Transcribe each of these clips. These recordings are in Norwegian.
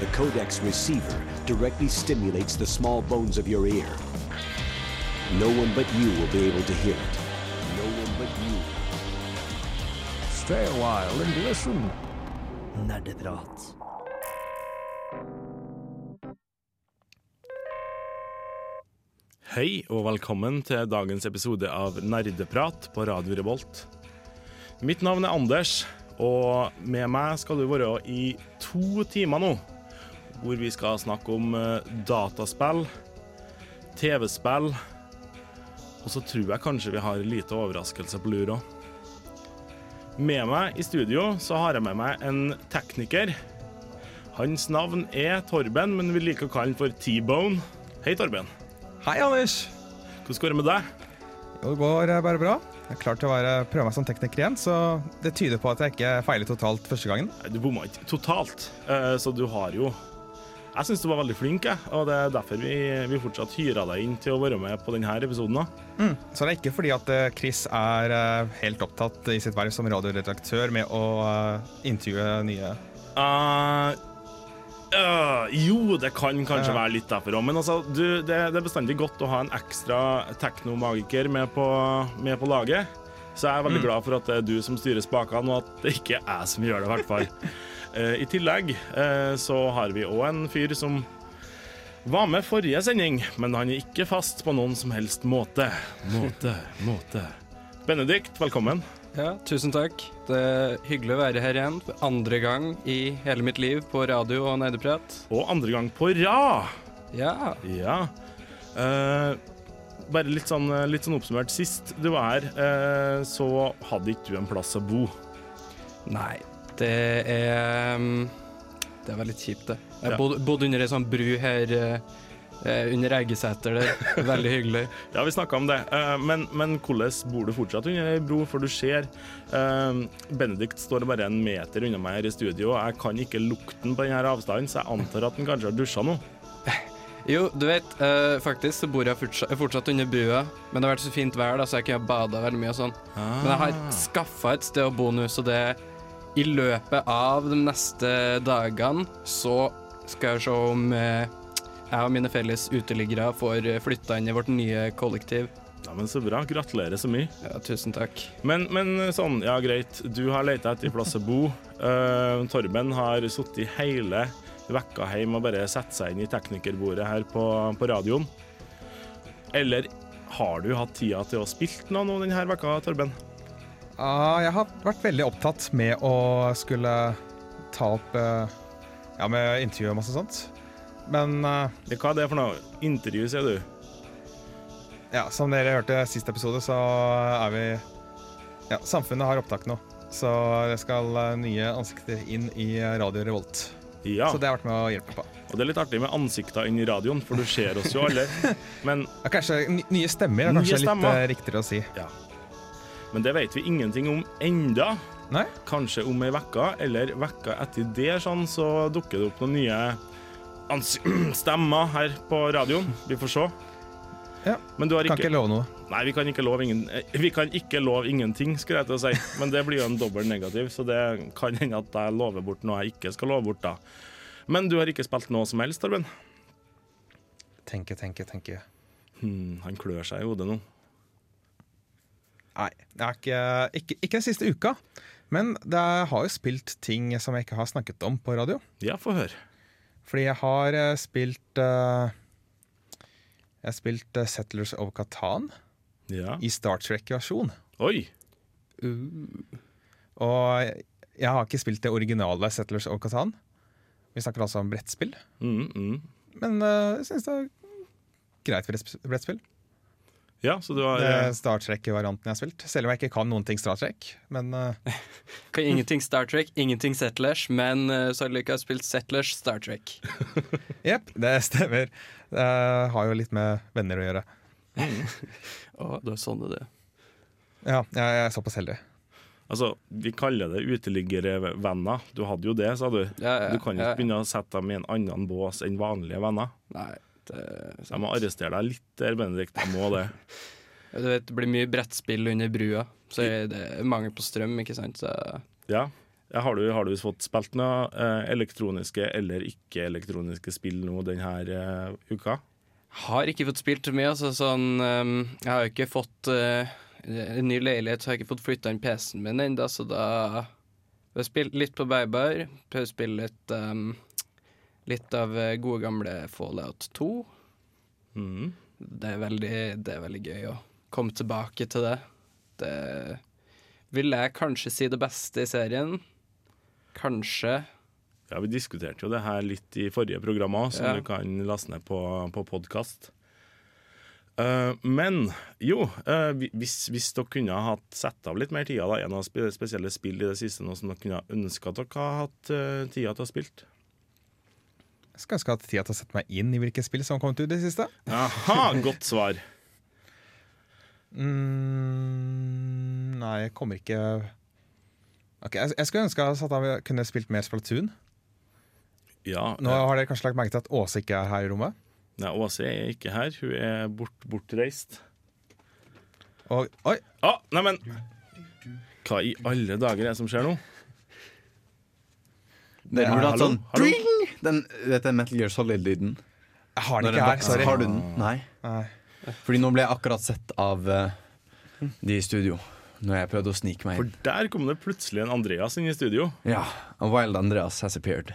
The codex receiver directly stimulates the small bones of your ear. No one but you will be able to hear it. No one but you. Stay a while and listen. Nerdeprat. Hei og velkommen til dagens episode av Nerdeprat på Radio Revolt. Mitt navn er Anders, og med meg skal du være i to timer nå. Hvor vi skal snakke om eh, dataspill, TV-spill, og så tror jeg kanskje vi har en lite overraskelse på lur òg. Med meg i studio så har jeg med meg en tekniker. Hans navn er Torben, men vi liker å kalle han for T-Bone. Hei, Torben. Hei, Anders. Hvordan går det med deg? Jo, det går eh, bare bra. Jeg er klar til å være, prøve meg som tekniker igjen, så det tyder på at jeg ikke feiler totalt første gangen. Du bomma ikke totalt, eh, så du har jo Jeg syns du var veldig flink, jeg, og det er derfor vi, vi fortsatt hyra deg inn til å være med på denne episoden. Mm. Så det er ikke fordi at eh, Chris er eh, helt opptatt i sitt verv som radioredaktør med å eh, intervjue nye uh, uh, jo, det kan kanskje Ja. være litt derfor òg, men altså, du, det, det er bestandig godt å ha en ekstra teknomagiker med på, med på laget. Så jeg er veldig glad for at det er du som styrer spakene, og at det ikke er jeg som gjør det, i hvert fall. Eh, I tillegg eh, så har vi òg en fyr som var med forrige sending, men han er ikke fast på noen som helst måte. Måte, måte. Benedikt, velkommen. Ja, tusen takk. Det er hyggelig å være her igjen andre gang i hele mitt liv på radio og nerdeprat. Og andre gang på rad. Ja. Ja. Eh, bare litt sånn, litt sånn oppsummert. Sist du var her, eh, så hadde ikke du en plass å bo. Nei, det er um, Det er veldig kjipt, det. Jeg bodde, bodde under ei sånn bru her eh, eh, under Eggeseter der. Veldig hyggelig. Ja, vi snakka om det. Eh, men, men hvordan bor du fortsatt under ei bro? For du ser eh, Benedikt står bare en meter unna meg her i studio, og jeg kan ikke lukten på denne avstanden, så jeg antar at han kanskje har dusja nå. Jo, du vet, eh, faktisk så bor jeg fortsatt, fortsatt under brua, men det har vært så fint vær, da, så jeg kunne bada veldig mye og sånn. Men jeg har skaffa et sted å bo nå, så det i løpet av de neste dagene så skal jeg se om eh, jeg og mine felles uteliggere får flytta inn i vårt nye kollektiv. Ja, men Så bra. Gratulerer så mye. Ja, tusen takk. Men, men sånn, ja greit. Du har leita etter plass å bo. Uh, Torben har sittet hele vekka hjemme og bare satt seg inn i teknikerbordet her på, på radioen. Eller har du hatt tida til å spille noe denne vekka, Torben? Ah, Jeg har vært veldig opptatt med å skulle ta opp uh, Ja, med intervju og masse sånt. Men uh, Hva er det for noe? Intervju, sier du? ja, som dere hørte i siste episode, så er vi Ja, samfunnet har opptak nå. Så det skal eh, nye ansikter inn i Radio Revolt. Ja. Så det har jeg vært med å hjelpe på. Og det er litt artig med ansikter inn i radioen, for du ser oss jo alle. Men, Ja, kanskje nye stemmer er Nye kanskje stemmer. litt riktigere å si. Men det vet vi ingenting om enda. Nei? Kanskje om ei uke, eller vekka etter det, sånn, så dukker det opp noen nye stemmer her på radioen. Vi får se. Ja. Men du har Kan ikke, ikke love noe. Nei, vi kan ikke love ingen, eh, Vi kan ikke love ingenting, skulle jeg til å si. Men det blir jo en dobbel negativ, så det kan hende at jeg lover bort noe jeg ikke skal love bort, da. Men du har ikke spilt noe som helst, Torben? Tenke, tenke, tenke. Hmm, han klør seg i hodet nå. Nei, jeg ikke, ikke, ikke den siste uka. Men det har jo spilt ting som jeg ikke har snakket om på radio. Ja, få høre. Fordi jeg har eh, spilt uh, Jeg har spilt uh, Settlers of Catan Ja. i Star Trek-versjon. Oi! Og jeg, jeg har ikke spilt det originale Settlers of Catan. Vi snakker altså om brettspill. Mm, mm. Men jeg syns det er greit brettspill. Ja, så du har Det eh, er Star Trek-varianten jeg har spilt. Selv om jeg ikke kan noen ting Star Trek. Men uh... Kan ingenting Star Trek, ingenting Settlers, men uh, så har du ikke spilt Settlers Star Trek. jepp, det stemmer. Det har jo litt med venner å gjøre. Å, det er sånn det er. Ja, jeg, jeg er såpass heldig. Altså, vi kaller det uteliggervenner. Du hadde jo det, sa du. Ja, ja, Du kan ikke ja. begynne å sette dem i en annen bås enn vanlige venner. Nei, Så jeg må arrestere deg litt der, Benedikt. Jeg må det. Du vet, det blir mye brettspill under brua, så det er mangel på strøm, ikke sant. Så Ja. Har, du, har du fått spilt noe eh, elektroniske eller ikke-elektroniske spill nå denne eh, uka? Har ikke fått spilt mye. Altså, sånn, ehm, jeg har ikke fått uh, en ny leilighet, så jeg har ikke fått flytta inn PC-en min ennå, så da har jeg spilt litt på Beiber Prøvd å spille litt, ehm, litt av eh, gode gamle Fallout 2. Mm. Det er, veldig, det er veldig gøy å komme tilbake til det. Det vil jeg kanskje si det beste i serien. Kanskje. Ja, Vi diskuterte jo det her litt i forrige program òg, som Ja. du kan laste ned på, på podkast. men jo, uh, hvis, hvis dere kunne ha satt av litt mer tid, da, er av spe- spesielle spill i det siste noe som dere kunne ønske at dere har hatt uh, tida til å ha spilt? Skal ønske jeg hadde tid til å sette meg inn i hvilke spill som har kommet ut i det siste. Aha, godt svar. Mm, nei, jeg kommer ikke Ok, Jeg, jeg skulle ønske at jeg kunne spilt mer Splatoon. Ja, Nå har dere kanskje lagt merke til at Åse ikke er her i rommet. nei, Åse er ikke her. Hun er bort, bortreist. Og oi, ah, neimen Hva i alle dager er det som skjer nå? Den Ja, burde hatt sånn dring! Den, dette er Metal Gear Solid-lyden. jeg har den Når ikke den her. Sorry. Har du den? Nei. Nei. Fordi nå ble jeg akkurat sett av eh, de i studio. Når jeg prøvde å snike meg For inn. der kom det plutselig en Andreas inn i studio. Ja, og Wild Andreas has appeared.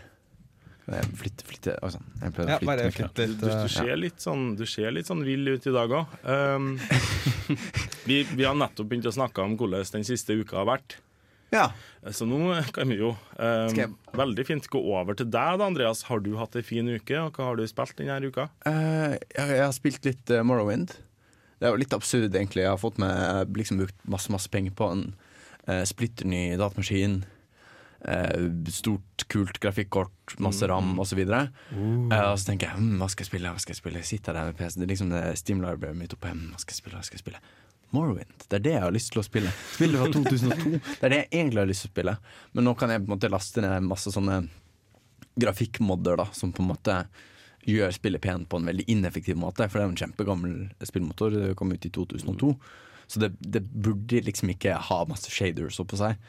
Jeg flytter, flytter Oi. Jeg prøvde Ja, å flytte meg. flytt litt. du, du, eh, ser litt sånn, du ser litt sånn vill ut i dag òg. Um, vi, vi har nettopp begynt å snakke om hvordan den siste uka har vært. Ja. Så nå kan vi jo jeg- veldig fint gå over til deg, da, Andreas. Har du hatt ei en fin uke, og hva har du spilt denne uka? Uh, jeg, jeg har spilt litt uh, Morrowind. Det er jo litt absurd, egentlig. Jeg har fått med liksom brukt masse masse penger på en uh, splitter ny datamaskin. Uh, stort, kult grafikkort, masse ram osv. Uh. Uh, og så tenker jeg hm, hva skal jeg spille, hva skal jeg spille? Jeg sitter der med PC. Det er liksom det Library mitt oppe. Hm, Hva skal jeg spille, hva skal jeg spille? Morrowind. Det er det jeg har lyst til å spille. Spillet fra 2002. Det er det jeg egentlig har lyst til å spille. Men nå kan jeg på en måte laste ned masse sånne grafikkmodder da, som på en måte gjør spillet pent på en veldig ineffektiv måte. For det er jo en kjempegammel spillmotor. Det kom ut i 2002. Så det, det burde liksom ikke ha masse shaders oppå seg.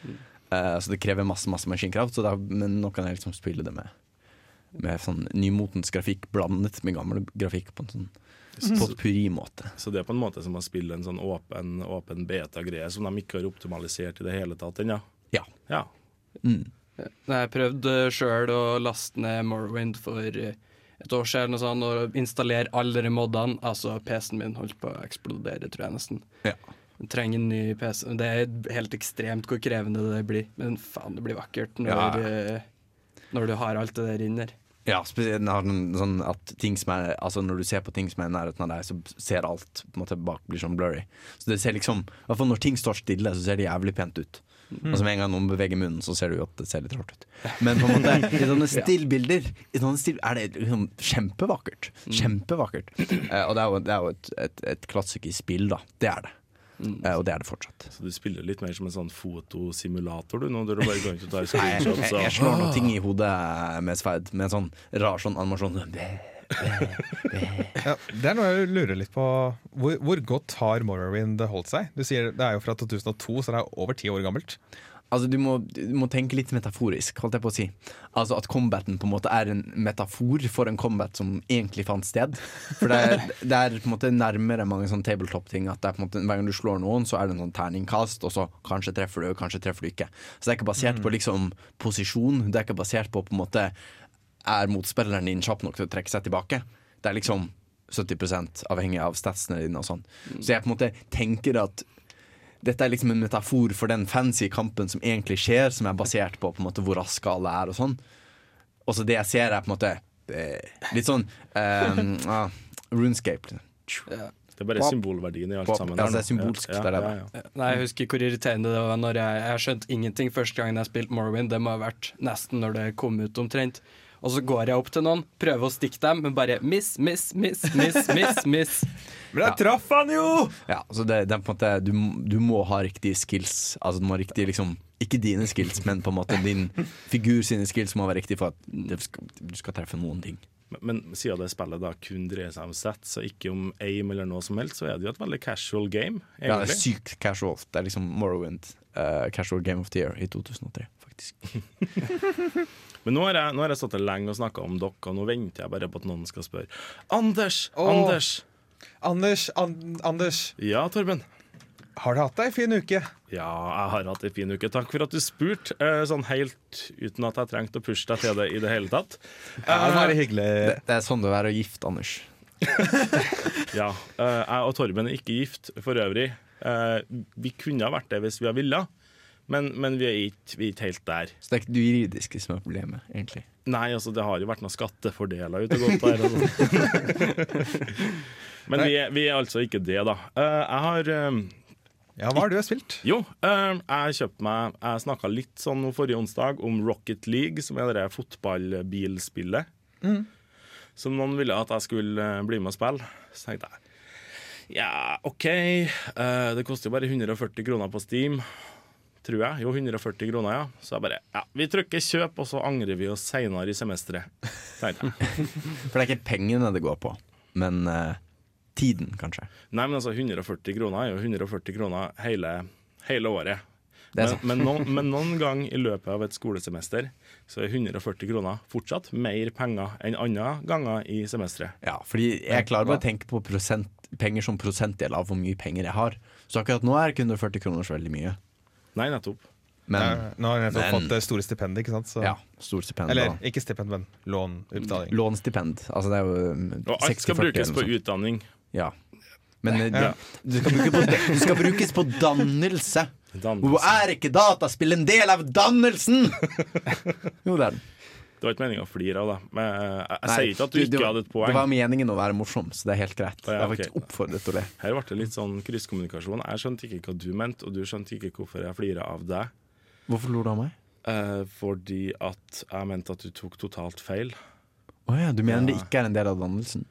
Uh, så det krever masse masse maskinkraft. Da, men nå kan jeg liksom spille det med, med sånn nymotens grafikk blandet med gammel grafikk på en sånn potpurri-måte. Så det er på en måte som å spille en sånn åpen, åpen beta-greie som de ikke har optimalisert i det hele tatt ennå. Ja. Ja. Mm. Jeg prøvde sjøl å laste ned Morrowind for eh, et år siden og, sånn, og installere alle de modene. Altså, PC-en min holdt på å eksplodere, tror jeg nesten. Ja. Jeg trenger en ny PC. Det er helt ekstremt hvor krevende det blir, men faen, det blir vakkert når, Ja. eh, når du har alt det der inne der. Ja, sånn at er Altså Når du ser på ting som er i nærheten av deg, så ser alt på en måte bak blir sånn blurry. Så det ser liksom I hvert fall når ting står stille, så ser det jævlig pent ut. Og så med en gang noen beveger munnen, så ser du jo at det ser litt rart ut. Men på en måte i sånne stillbilder I sånne still, er det liksom kjempevakkert. Kjempevakkert. Eh, og det er jo, det er jo et, et, et klassisk i spill, da. Det er det. Eh, og det er det fortsatt. Så du spiller litt mer som en sånn fotosimulator, du, nå, der du bare går og tar Nei, jeg, jeg, jeg slår noen ting i hodet med sverd, med en sånn rar sånn animasjon. Ja, det er noe jeg lurer litt på. Hvor, hvor godt har Morrowind holdt seg? Du sier Det er jo fra 2002, så det er over ti år gammelt. Altså, du må, du må tenke litt metaforisk, holdt jeg på å si. Altså At combaten på en måte er en metafor for en combat som egentlig fant sted. For det er, det er på en måte nærmere mange sånne tabletop-ting. At det er på en måte Hver gang du slår noen, så er det en sånn terningkast, og så kanskje treffer du, kanskje treffer du ikke. Så det er ikke basert på liksom posisjon. Det er ikke basert på på en måte Er motspilleren din kjapp nok til å trekke seg tilbake? Det er liksom 70% avhengig av statsene dine og sånn. Så jeg på en måte tenker at dette er liksom en metafor for den fancy kampen som egentlig skjer, som er basert på, på en måte, hvor raske alle er og sånn. Og så det jeg ser, er på en måte eh, litt sånn um, ah, Runescape. Liksom. Ja. Det er bare Pop. symbolverdien i alt Pop. sammen. Ja, det er symbolsk, Ja, ja, det. ja. Nei, Jeg husker hvor irriterende det var når jeg, jeg skjønte ingenting første gangen jeg spilte Morrowind. Det må ha vært nesten når det kom ut omtrent. Og så går jeg opp til noen, prøver å stikke dem, men bare miss, miss, miss, miss, miss. miss. Men jeg traff han jo! Ja, så det, det er på en måte du, du må ha riktige skills. Altså du må ha riktig liksom Ikke dine skills, men på en måte din figur sine skills må være riktig for at du skal, du skal treffe noen ting. Men, men siden det spillet da kun dreier seg om sets, og ikke om aim eller noe som helst, så er det jo et veldig casual game, Ja, det er sykt casual. Det er liksom Morrowind, uh, casual game of the year i 2003, faktisk. Men nå har jeg, nå har jeg stått her lenge og snakka om dere, og nå venter jeg bare på at noen skal spørre. Anders! Åh. Anders! Anders, an Anders, Ja, Torben? har du hatt ei en fin uke? Ja, jeg har hatt ei en fin uke. Takk for at du spurte, eh, sånn helt uten at jeg trengte å pushe deg til det i det hele tatt. Ja, det var hyggelig. Det, det er sånn det er å være gift, Anders. Ja, eh, Jeg og Torben er ikke gift for øvrig. Eh, Vi kunne ha vært det hvis vi hadde villet, men, men vi, er ikke, vi er ikke helt der. Så det er ikke det juridiske som er problemet, egentlig. Nei, altså det har jo vært noen skattefordeler ute og gått der. Altså. Men vi er, vi er altså ikke det, da. Eh, Jeg har eh, Ja, hva har du spilt? Jo, eh, jeg kjøpte meg Jeg snakka litt sånn forrige onsdag om Rocket League, som er det fotballbilspillet. Som noen ville at jeg skulle eh, bli med og spille. Så tenkte jeg ja, OK. eh, det koster jo bare 140 kroner på Steam. Tror jeg. Jo, 140 kroner, ja. Så jeg bare ja, vi trykker kjøp, og så angrer vi oss seinere i semesteret. Tenkte jeg. For det er ikke pengene det går på, men uh, tiden, kanskje. Nei, men altså 140 kroner er jo 140 kroner hele, hele året. Men, men, noen, men noen gang i løpet av et skolesemester så er 140 kroner fortsatt mer penger enn andre ganger i semesteret. Ja, fordi jeg klarer bare å tenke på prosent, penger som prosentdel av hvor mye penger jeg har. Så akkurat nå er ikke 140 kroner så veldig mye. Nei, nettopp. Men Eh, Nå har jeg nettopp men- fått det store stipendet, ikke sant? Så. ja, stort stipend. Eller da. ikke stipend, men lånutbetaling. Lånstipend. Altså det er jo um, Og alt skal 60-40 brukes på sånt. utdanning. Ja. Men eh, Ja. du, du, skal bruke på, du skal brukes på dannelse. Dannelse. Hvor er ikke dataspill en del av dannelsen?! Jo, det er den. Det var ikke meninga å flire av det. Men jeg, jeg Nei, sier ikke at du du ikke hadde et poeng. Det var meningen å være morsom, så det er helt greit. Å, ja, Jeg var okay. ikke oppfordret til det. Her ble det litt sånn krysskommunikasjon. Jeg skjønte ikke hva du mente, og du skjønte ikke hvorfor jeg flira av deg. Hvorfor lo du av meg? Eh, fordi at jeg mente at du tok totalt feil. Å ja, du mener det Ja. ikke er en del av dannelsen?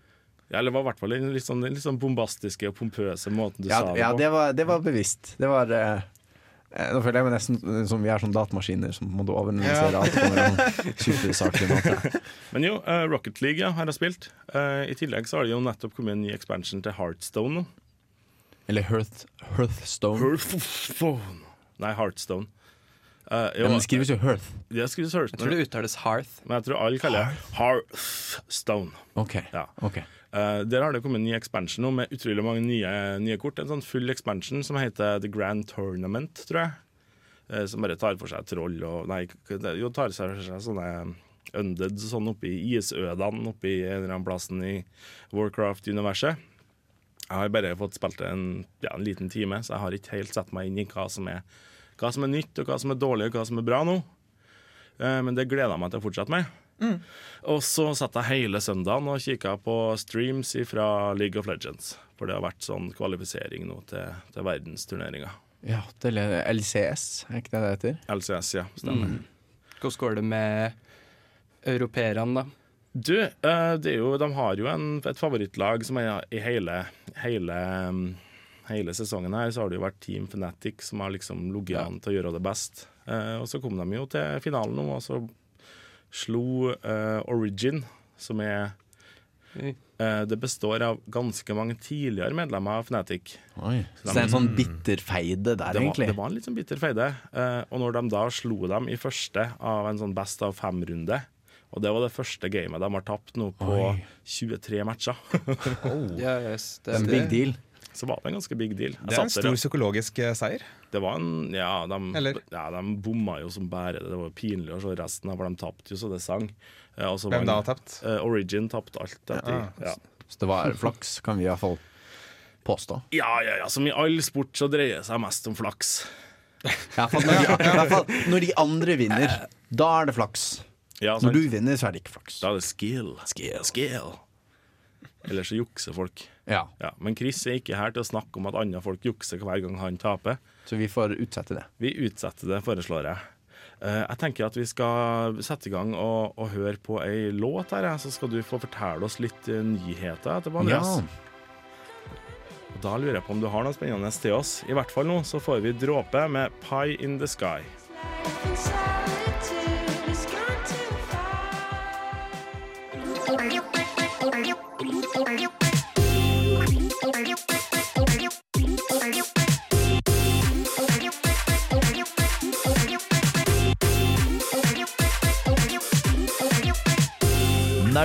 Ja, eller det var i hvert fall den litt sånn, litt sånn bombastiske og pompøse måten du Ja, sa det ja på. det, var, det var bevisst. Det var eh, eh, Nå føler jeg meg nesten som vi er sånn datamaskiner som må overanalysere alt på en sånn supersaklig måte. Men jo, uh, Rocket League ja, har jeg spilt. Uh, I tillegg så har det jo nettopp kommet en ny expansion til Heartstone. Eller Hearth, Hearthstone. Hearthstone. Nei, Heartstone. Uh, jo, men det skrives jo Hearth. det skrives Jeg tror det uttales Hearth. men jeg tror alle kaller det Hearthstone. OK. Ja. ok Eh, der har det kommet en ny expansion nå med utrolig mange nye, nye kort. En sånn full expansion som heter The Grand Tournament, tror jeg. Eh, som bare tar for seg troll og Nei, jo, tar for seg sånne undead sånn oppi isødene oppi en eller annen plassen i Warcraft-universet. Jeg har bare fått spilt det en, ja, en liten time, så jeg har ikke helt satt meg inn i hva som er, hva som er nytt, og hva som er dårlig, og hva som er bra nå. Eh, Men det gleder jeg meg til å fortsette med. Og så satt jeg hele søndagen og kikka på streams fra League of Legends. For det har vært sånn kvalifisering nå til, til verdensturneringa. Ja, det er LCS, er ikke det det heter? LCS, ja. Stemmer. Hvordan går det med europeerne, da? Du, eh, det jo, de har jo en, et favorittlag som er i hele, hele, um, hele sesongen her. Så har det jo vært Team Fnatic som har liksom ligget an til å gjøre det best. Eh, og så kom de jo til finalen nå, og så slo uh, Origin, som er eh, Det består av ganske mange tidligere medlemmer av Fnatic. Oi. Så det er en sånn bitter feide der, Det var, egentlig? det var en litt sånn bitter feide. Uh, og når de da slo dem i første av en sånn best av fem-runde Og det var det første gamet de har tapt nå på Oi. 23 matcher. oh. yes, Det er en big deal. Så var det en ganske big deal. Jeg Det er en stor der, psykologisk eh, seier. Det var en Ja, de, Eller? ja, de bomma jo som bare det. Det var pinlig å se resten av, for de tapte jo så det sang. Eh, Hvem da tapt? Uh, Origin tapte alt. Etter, Ja. ja. Så det var flaks, kan vi i hvert fall påstå. ja, ja, ja. Som i all sport så dreier det seg mest om flaks. Ja, for når de, når de andre vinner, da er det flaks. Ja, Når du vinner, så er det ikke flaks. Da er det skill. Skill. skill. Eller så jukser folk. Ja, Ja, men Chris er ikke her til å snakke om at andre folk jukser hver gang han taper. Så vi får utsette det. Vi utsetter det, foreslår jeg. Eh, jeg tenker at vi skal sette i gang og, og høre på ei låt her, så skal du få fortelle oss litt eh, nyheter etterpå, Andreas. Og Da lurer jeg på om du har noe spennende til oss. I hvert fall nå så får vi dråpe med Pie in the Sky.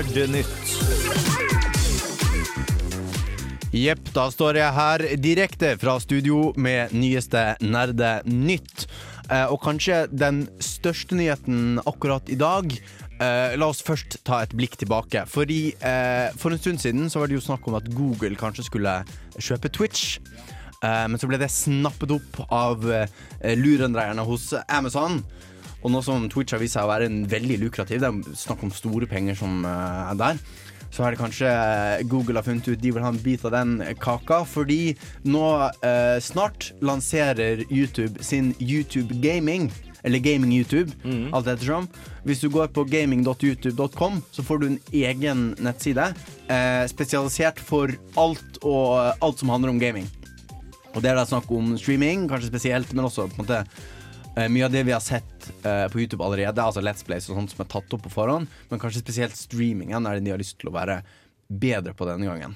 Nerdenytt. Jepp, da står jeg her direkte fra studio med nyeste Nerdenytt. Eh, og kanskje den største nyheten akkurat i dag. Eh, la oss først ta et blikk tilbake. Fordi eh, For en stund siden så var det jo snakk om at Google kanskje skulle kjøpe Twitch. Men så ble det snappet opp av lurendreierne hos Amazon. Og nå som Twitch har vist seg å være en veldig lukrativ, det er snakk om store penger som eh, er der, så er det kanskje eh, Google har funnet ut de vil ha en bit av den kaka. Fordi nå eh, snart lanserer YouTube sin YouTube Gaming. Eller Gaming YouTube, alt ettersom. Hvis du går på gaming.youtube.com, så får du en egen nettside eh, spesialisert for alt, og, alt som handler om gaming. Og det er da snakk om streaming, kanskje spesielt, men også på en måte eh, mye av det vi har sett uh, på YouTube allerede, altså Let's Plays og sånt som er tatt opp på forhånd, men kanskje spesielt streamingen er det de har lyst til å være bedre på denne gangen.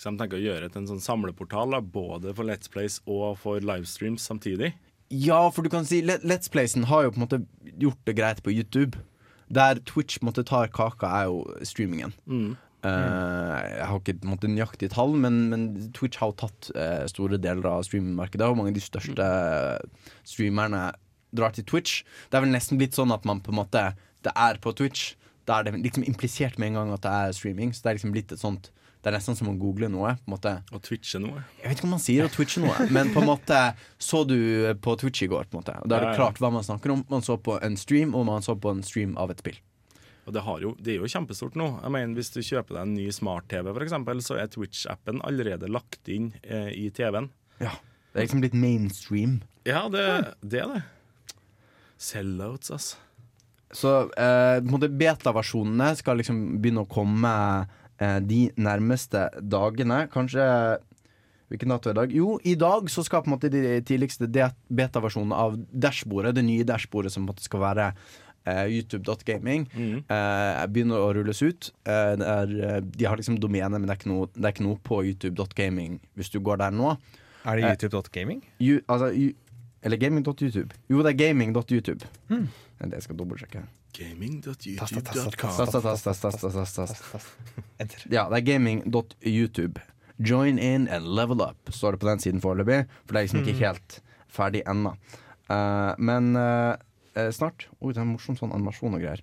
Så de tenker å gjøre til en sånn samleportal, da, både for Let's Plays og for livestreams samtidig. Ja, for du kan si Let's Playsen har jo på en måte gjort det greit på YouTube. Der Twitch måte tar kaka, er jo streamingen. Eh, jeg har ikke måte, nøyaktige tall, men, men Twitch har jo tatt eh, store deler av streamingmarkedet. Og mange av de største streamerne drar til Twitch. Det er vel nesten blitt sånn at man på en måte Det er på Twitch. Da er det liksom implisert med en gang at det er streaming. Så det er liksom blitt et sånt Det er nesten som å google noe. på en måte Og twitche noe. Jeg vet ikke om man sier å twitche noe, men på en måte så du på Twitch i går. på en måte Og Da er det klart hva man snakker om. Man så på en stream, og man så på en stream av et spill. Og det, har jo, det er jo kjempestort nå. Jeg mener, Hvis du kjøper deg en ny smart-TV, eksempel, så er Twitch-appen allerede lagt inn eh, i TV-en. Ja Det er liksom litt mainstream. Ja, det, det er det. Sellouts, altså. Så eh, beta-versjonene skal liksom begynne å komme eh, de nærmeste dagene. Kanskje Hvilken dato er det i dag? Jo, i dag så skal på en måte de tidligste beta-versjonene av dashbordet, det nye dashbordet som på en måte skal være youtube.gaming, eh, begynner å rulles ut. Eh, det er, eh, de har liksom domene, men det er ikke noe, det er ikke noe på youtube.gaming hvis du går der nå. Er det Eh. youtube.gaming? You, altså, eller gaming.youtube. Jo, det er gaming.youtube. Det skal jeg dobbeltsjekke. Gaming.youtube.com. Ja, det er gaming.youtube. Join in and level up, står det på den siden foreløpig. For det er liksom ikke helt ferdig ennå. Uh, men eh, eh, snart. Oi, det er en morsom sånn animasjon og greier.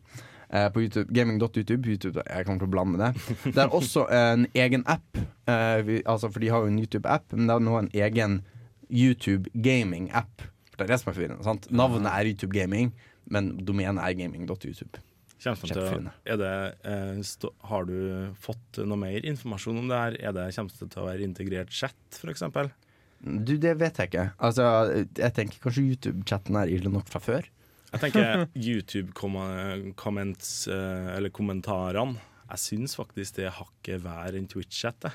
Eh, på YouTube, Gaming.youtube. YouTube, jeg kommer til å blande det. Det er også en egen app. eh, vi, altså, for de har jo en YouTube-app, men det er nå en egen YouTube gaming-app. Det er det som er forvirrende. sant? Navnet er YouTube Gaming, men domenet er gaming.youtube. Til, er det, eh, stå, har du fått noe mer informasjon om det her? Er det Kommer det til å være integrert chat, f.eks.? Du, det vet jeg ikke. Altså, jeg tenker kanskje YouTube-chatten er ille nok fra før. Jeg tenker YouTube-comments, eller kommentarene. Jeg syns faktisk det hakket verre enn Twitch-chat.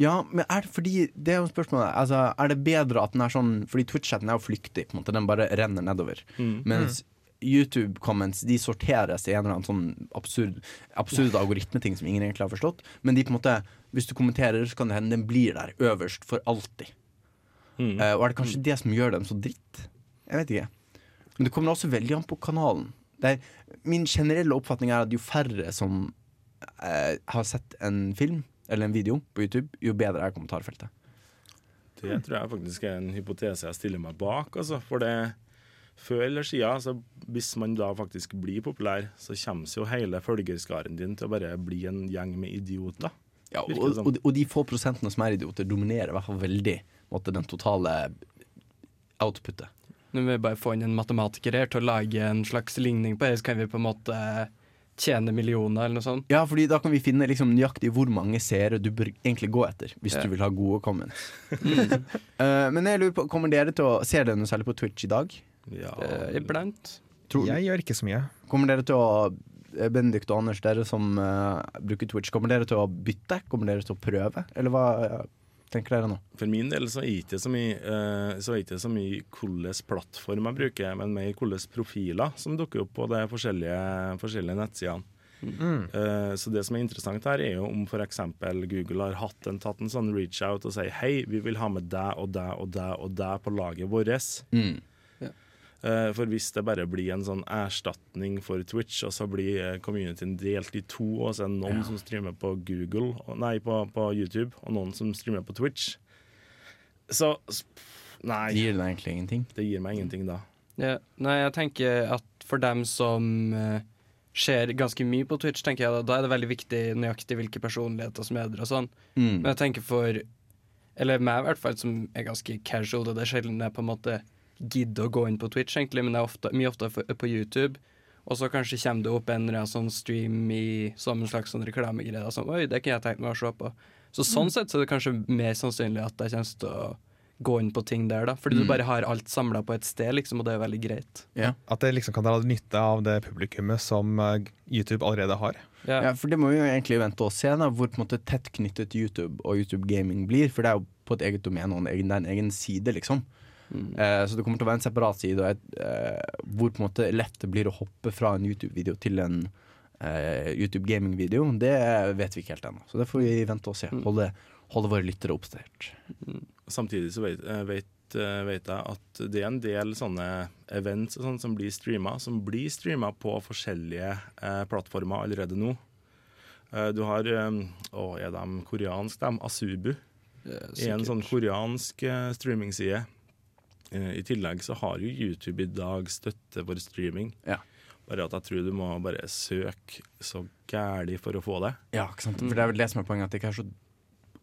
Ja, men er det fordi Det er jo spørsmålet. Altså, er det bedre at den er sånn Fordi Twitch-chatten er jo flyktig. på en måte Den bare renner nedover. Mens YouTube-comments de sorteres i en eller annen sånn absurd, absurd algoritmeting som ingen egentlig har forstått. Men de på en måte hvis du kommenterer, så kan det hende den blir der øverst for alltid. Mm. Uh, og er det kanskje det som gjør dem så dritt? Jeg vet ikke. Men det kommer også veldig an på kanalen. Er, min generelle oppfatning er at jo færre som eh, har sett en film eller en video på YouTube, jo bedre er kommentarfeltet. Det tror jeg faktisk er en hypotese jeg stiller meg bak. Altså. For det før eller siden, så hvis man da faktisk blir populær, så kommer jo hele følgerskaren din til å bare bli en gjeng med idioter. Ja, og, og, de- og de få prosentene som er idioter, dominerer i hvert fall veldig måtte, den totale outputet. Nå må vi bare få inn en matematiker her til å lage en slags ligning på det, så kan vi på en måte tjene millioner eller noe sånt. Ja, fordi da kan vi finne liksom nøyaktig hvor mange seere du bør egentlig gå etter, hvis Ja. du vil ha gode comments. uh, men jeg lurer på, kommer dere til å Ser dere noe særlig på Twitch i dag? Ja, Eh, iblant. Tror, Jeg gjør ikke så mye. Kommer dere til å eh, Benedikt og Anders, dere som uh, bruker Twitch, kommer dere til å bytte? Kommer dere til å prøve? Eller hva eh, tenker dere nå? For min del så er det ikke så mye eh, Så mye hvilken plattform jeg bruker, men mer hvilke profiler som dukker opp på de forskjellige, forskjellige nettsidene. Eh, så det som er interessant her, er jo om f.eks. Google har hatt en, tatt en sånn reach-out og sier hei, vi vil ha med deg og deg og deg og deg på laget vårt. Mm. Eh, For hvis det bare blir en sånn erstatning for Twitch, og så blir eh, communityen delt i to, og så er det noen som streamer på Google, nei, på, på YouTube, og noen som streamer på Twitch, så Nei. Det Gir det egentlig ingenting? det gir meg ingenting da. Ja, nei, jeg tenker at for dem som skjer ser ganske mye på Twitch, tenker jeg da, da er det veldig viktig nøyaktig hvilke personligheter som er der og sånn. Mm. Men jeg tenker for Eller meg, i hvert fall, som er ganske casual. og Det er sjelden jeg på en måte gidder å gå inn på Twitch, egentlig, men det er ofte, mye oftere på YouTube. Og så kanskje kommer det opp en eller annen sånn stream i, som en slags sånn reklamegreie. Sånn, Oi, det kunne jeg tenkt meg å se på. Så sånn sett så er det kanskje mer sannsynlig at jeg kommer til å gå inn på ting der, da. Fordi Mm. du bare har alt samla på et sted, liksom, og det er veldig greit. At det liksom kan dra nytte av det publikummet som eh, YouTube allerede har. Ja. Ja, for det må vi jo egentlig vente og se, da, hvor på en måte tett knyttet YouTube og YouTube Gaming blir. For det er jo på et eget domene og en egen, det er en egen side, liksom. Mm. Eh, så det kommer til å være en separat side, og et, eh, hvor på en måte lett det blir å hoppe fra en YouTube-video til en eh, YouTube Gaming-video, det vet vi ikke helt ennå. Så det får vi vente og se. Mm. Holde, holde våre lyttere oppdatert. Samtidig så vet, eh, vet, eh, vet jeg at det er en del sånne events og sånn som blir streama, som blir streama på forskjellige eh, plattformer allerede nå. Eh, du har Å, er de koreanske, de? Asubu. Ja, er en sånn koreansk streamingside. Eh, I tillegg så har jo YouTube i dag støtte for streaming. Ja. Bare at jeg tror du må bare søke så gæli for å få det. Ja, ikke sant? For det er vel det som er poenget, at det ikke er så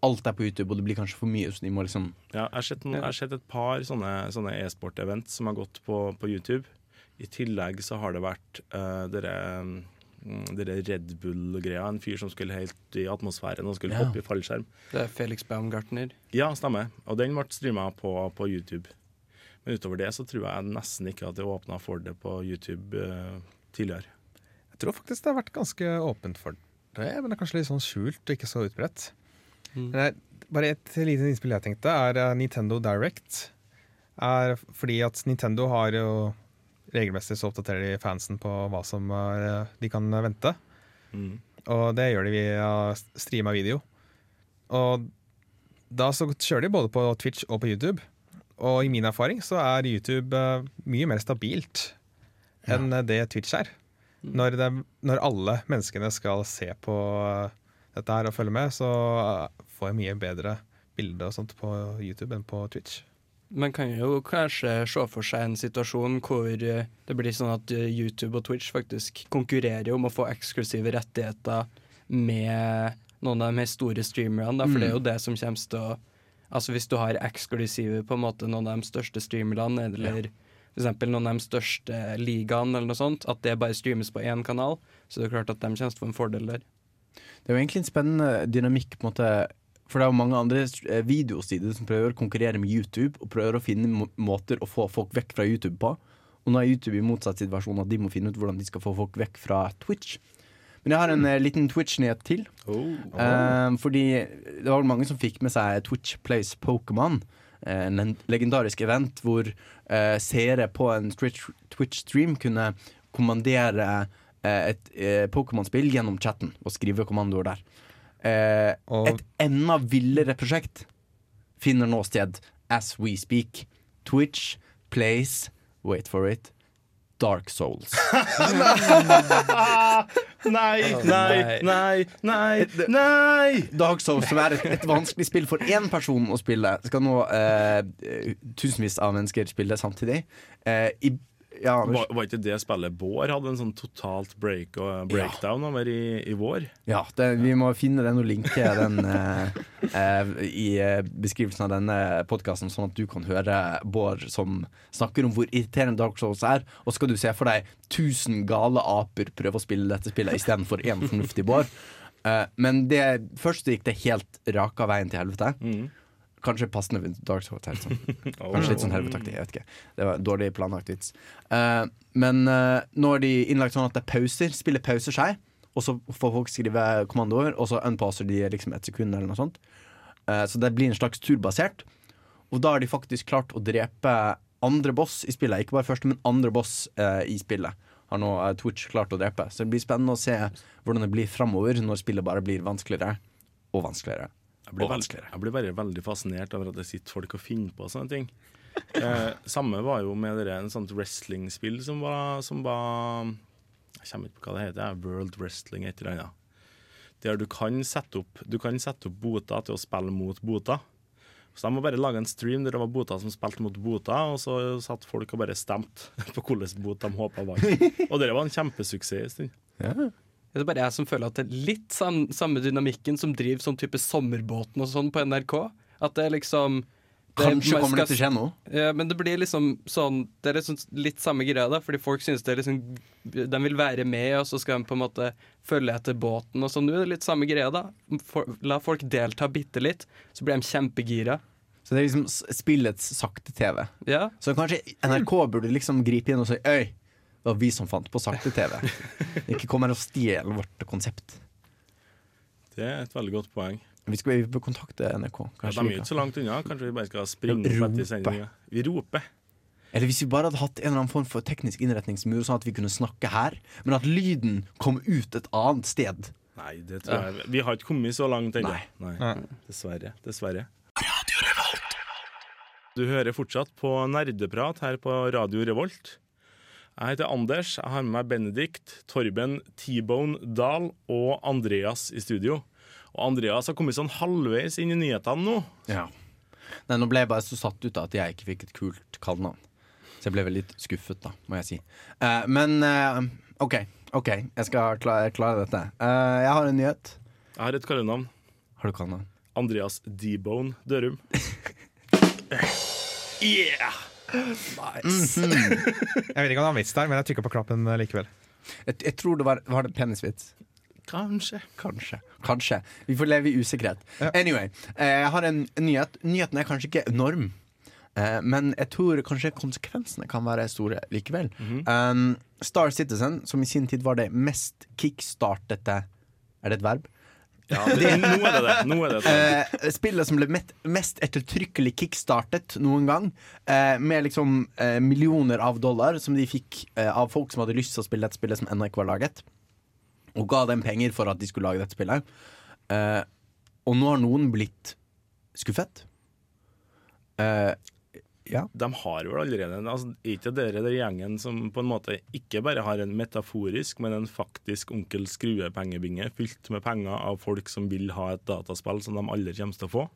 alt er på YouTube, og det blir kanskje for mye, så de må liksom Ja, jeg har sett, jeg har sett et par sånne, sånne e-sport-event som har gått på, på YouTube. I tillegg så har det vært uh, dere, mm, dere Red Bull-greia. En fyr som skulle helt i atmosfæren og skulle Ja. hoppe i fallskjerm. Det er Felix Baumgartner. Ja, stemmer. Og den ble streama på, på YouTube. Men utover det så tror jeg nesten ikke at det åpna for det på YouTube eh, tidligere. Jeg tror faktisk det har vært ganske åpent for det, men det er kanskje litt sånn skjult og ikke så utbredt. Mm. Men det- bare et lite innspill jeg tenkte, er eh, Nintendo Direct. Er fordi at Nintendo har jo regelmessig så oppdaterer de fansen på hva som er, de kan vente. Mm. Og det gjør de via streama video. Og da så kjører de både på Twitch og på YouTube. Og i min erfaring så er YouTube eh, mye mer stabilt enn eh, det Twitch er. Når, det, når alle menneskene skal se på eh, dette her og følge med, så får jeg mye bedre bilder og sånt på YouTube enn på Twitch. Man kan jo kanskje se for seg en situasjon hvor det blir sånn at YouTube og Twitch faktisk konkurrerer om å få eksklusive rettigheter med noen av de store streamerne, for det er jo det som kommer til å Altså Hvis du har eksklusive på en måte noen av de største streamerne, eller for eksempel noen av de største ligaene, eller noe sånt, at det bare streames på én kanal, så det er klart at de kommer til å få en fordel der. Det er jo egentlig en spennende dynamikk, på en måte. For det er jo mange andre eh, videosider som prøver å konkurrere med YouTube, og prøver å finne må måter å få folk vekk fra YouTube på. Og nå er YouTube i motsatt situasjon, at de må finne ut hvordan de skal få folk vekk fra Twitch. Men jeg har en eh, liten Twitch-nyhet til. Eh, fordi det var mange som fikk med seg Twitch Plays Pokémon. eh, En legendarisk event hvor eh, seere på en Twitch- Twitch-stream kunne kommandere et Pokémon-spill gjennom chatten og skrive kommandoer der. Eh, et enda villere prosjekt finner nå sted as we speak. Twitch plays, wait for it, Dark Souls. Nei, nei, nei, nei, nei! Dark Souls, som er et, et vanskelig spill for én person å spille, skal nå eh, tusenvis av mennesker spille samtidig. Eh, i, ja, Var, var ikke det spillet Bård hadde en sånn totalt break og breakdown over i, i vår? ja det, vi må finne den og linke den eh, eh, i eh, beskrivelsen av denne podkasten, sånn at du kan høre Bård som snakker om hvor irriterende Dark Souls er. Og skal du se for deg 1000 gale aper prøve å spille dette spillet istedenfor én fornuftig Bård. Eh, men det, først gikk det helt raka veien til helvete. Mm. Kanskje passende ved Dark Hotel. Sånn. Kanskje litt sånn helvetaktig. Jeg vet ikke. Det var dårlig planlagt vits. Uh, men uh, nå er de innlagt sånn at det er pauser. Spillet pauser seg, og så får folk skrive kommandoer, og så unpasser de liksom et sekund eller noe sånt. Uh, så det blir en slags turbasert. Og da har de faktisk klart å drepe andre boss i spillet. Ikke bare første, men andre boss i spillet. Har nå Twitch klart å drepe. Så det blir spennende å se hvordan det blir framover, når spillet bare blir vanskeligere og vanskeligere. Jeg blir, veldig, jeg blir bare veldig fascinert over at det sitter folk og finner på sånne ting. Eh, samme var jo med dere, en sånt wrestlingspill som var, som var Jeg kommer ikke på hva det heter. World Wrestling, et eller annet. Der du kan sette opp Du kan sette opp boter til å spille mot boter. Så de må bare lage en stream der det var boter som spilte mot boter, og så satt folk og bare stemte på hvilken bot de håpa vant. Og det var en kjempesuksess en stund. Det er bare jeg som føler at det er litt sam samme dynamikken som driver sånn type Sommerbåten og sånn på NRK. At det er liksom det, Kanskje kommer det til å skje noe? Ja, men det blir liksom sånn Det er liksom litt samme greia, da. Fordi folk synes det er liksom De vil være med, og så skal de på en måte følge etter båten og sånn. Nå er det litt samme greia, da. For, la folk delta bitte litt, så blir de kjempegira. Så det er liksom spillets sakte-TV. Ja. Så kanskje NRK burde liksom gripe inn og si Øy, det var vi som fant på sakte-TV. Ikke kom her og stjel vårt konsept. Det er et veldig godt poeng. Vi skal vi kontakte NRK. Ja, de er ikke så langt unna. Kanskje vi bare skal springe Rope. opp etter sendinga. Vi roper. Eller hvis vi bare hadde hatt en eller annen form for teknisk innretningsmur, sånn at vi kunne snakke her, men at lyden kom ut et annet sted. Nei, det tror jeg Vi har ikke kommet så langt ennå. Nei. Nei. Nei. Dessverre. Dessverre. Du hører fortsatt på nerdeprat her på Radio Revolt. Jeg heter Anders. Jeg har med meg Benedikt, Torben, T-Bone Dahl og Andreas i studio. Og Andreas har kommet sånn halvveis inn i nyhetene nå. Ja. Nei, nå ble jeg bare så satt ut av at jeg ikke fikk et kult kallenavn. Så jeg ble veldig litt skuffet, da, må jeg si. Uh, men uh, OK, OK, jeg skal klare, klare dette. Uh, jeg har en nyhet. Jeg har et kallenavn. Har du kallenavn? Andreas D-Bone Dørum. yeah! Jeg vet ikke om det var en vits der, men jeg trykka på knappen eh, likevel. Jeg, jeg tror det var, var det penisvits. Kanskje. Kanskje. Kanskje. Vi får leve i usikkerhet. Ja. Anyway, eh, jeg har en nyhet. Nyheten er kanskje ikke enorm, eh, men jeg tror kanskje konsekvensene kan være store likevel. um, Star Citizen, som i sin tid var det mest kickstartete Er det et verb? Ja, det, nå er det det. Det det. Eh, spillet som ble mest ettertrykkelig kickstartet noen gang. Eh, med liksom eh, millioner av dollar som de fikk eh, av folk som hadde lyst til å spille dette spillet som ennå ikke var laget. Og ga dem penger for at de skulle lage dette spillet. Og nå har noen blitt skuffet. Ja. De har vel allerede en- altså, ikke dere den gjengen som på en måte ikke bare har en metaforisk, men en faktisk onkel Skrue-pengebinge fylt med penger av folk som vil ha et dataspill som de aldri kommer til å få?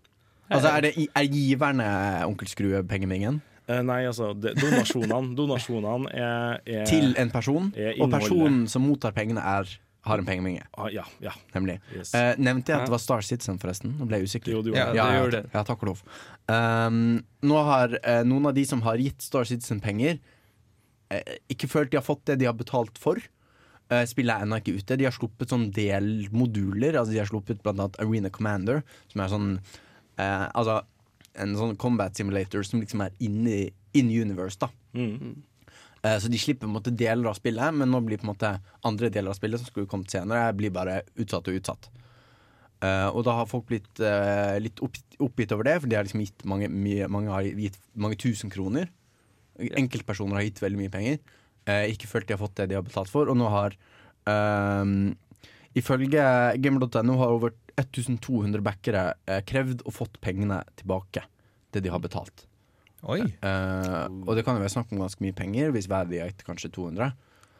Altså, er, det, er giverne Onkel Skrue-pengebingen? Eh, nei, altså, det, donasjonene Donasjonene er, er til en person? er Og personen som mottar pengene, er, har en pengemenge. ah, Ja, ja. Nemlig. Yes. Eh, nevnte jeg at det var Star Citizen, forresten? Nå ble jeg usikker. Jo, du Ja, gjorde det. gjør ja, ja, det. ja, takk og lov. Um, nå har eh, noen av de som har gitt Star Citizen penger, eh, ikke følt de har fått det de har betalt for. Eh, spillet er ennå ikke ute. De har sluppet sånn delmoduler. Altså de har sluppet blant annet Arena Commander, som er sånn eh, Altså en sånn combat simulator som liksom er inni in universe, da. Mm. Eh, Så de slipper på en måte deler av spillet, men nå blir på en måte andre deler av spillet som skulle kommet senere, blir bare utsatt og utsatt. Eh, og da har folk blitt eh, litt oppgitt over det, for de har liksom gitt mange, mye, mange har gitt mange tusen kroner. Enkeltpersoner har gitt veldig mye penger. Ikke følt de har fått det de har betalt for, og nå har ehm, Ifølge gamer.no har over 1200 backere krevd og fått pengene tilbake. Det de har betalt. Oi. Uh, og det kan jo være snakk om ganske mye penger, hvis hver de har gitt kanskje 200.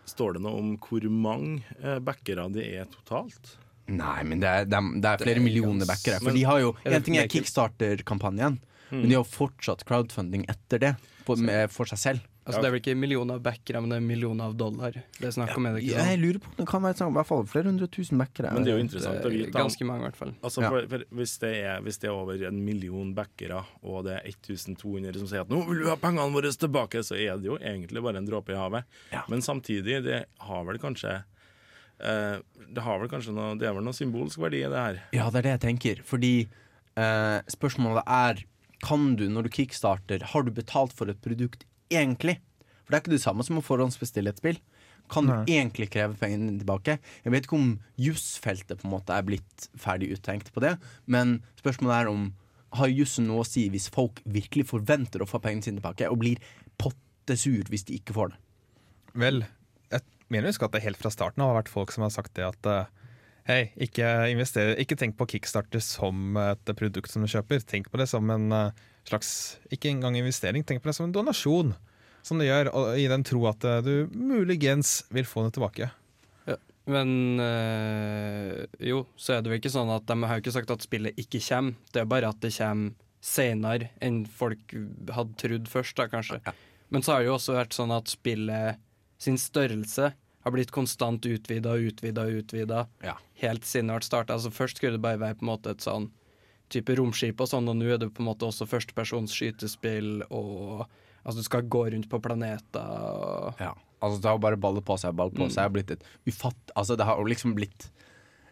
Står det noe om hvor mange eh, backere det er totalt? Nei, men det er, det er, det er flere er millioner backere. backere. men- For de har jo Er En ting er kickstarter-kampanjen, men de har jo fortsatt crowdfunding etter det. For, med, for seg selv. Altså, det er vel ikke millioner av backere, men det er millioner av dollar. Det er snakk om, er det ikke Jeg sånn? lurer på om det kan være sånn, i hvert fall flere hundre tusen backere. Men det er jo interessant å vite. Ganske mange, i hvert fall. Altså, Ja. for, for hvis, det er, hvis det er over en million backere, og det er 1200 som sier at 'nå vil vi ha pengene våre tilbake', så er det jo egentlig bare en dråpe i havet. Ja. Men samtidig, det har vel kanskje eh, Det har vel kanskje noe Det er vel noe symbolsk verdi i det her. Ja, det er det jeg tenker. Fordi eh, spørsmålet er Kan du, når du kickstarter, har du betalt for et produkt egentlig? For det er ikke det samme som å forhåndsbestille et spill. Kan du Nei. egentlig kreve pengene tilbake? Jeg vet ikke om jusfeltet på en måte er blitt ferdig uttenkt på det, men spørsmålet er om har jussen noe å si hvis folk virkelig forventer å få pengene sine tilbake, og blir pottesur hvis de ikke får det? Vel, jeg mener å huske at det helt fra starten har vært folk som har sagt det at eh, Hei, ikke, ikke tenk på Kickstarter som et produkt som du kjøper. Tenk på det som en eh, slags Ikke engang investering, tenk på det som en donasjon. Som du gjør, i den tro at eh, du muligens vil få det tilbake. Men øh, jo, så er det jo ikke sånn at de har jo ikke sagt at spillet ikke kommer. Det er bare at det kommer senere enn folk hadde trodd først, da, kanskje. Men så har det jo også vært sånn at spillet sin størrelse har blitt konstant utvida og utvida og utvida Ja. helt siden det ble starta. Altså, først skulle det bare være på en måte et sånn type romskip og sånn, og nå er det på en måte også førstepersons skytespill og Altså, du skal gå rundt på planeter og Ja. Altså, det har bare ballet på seg, ballet på Mm. seg. Blitt et ufatt... Altså, det har liksom blitt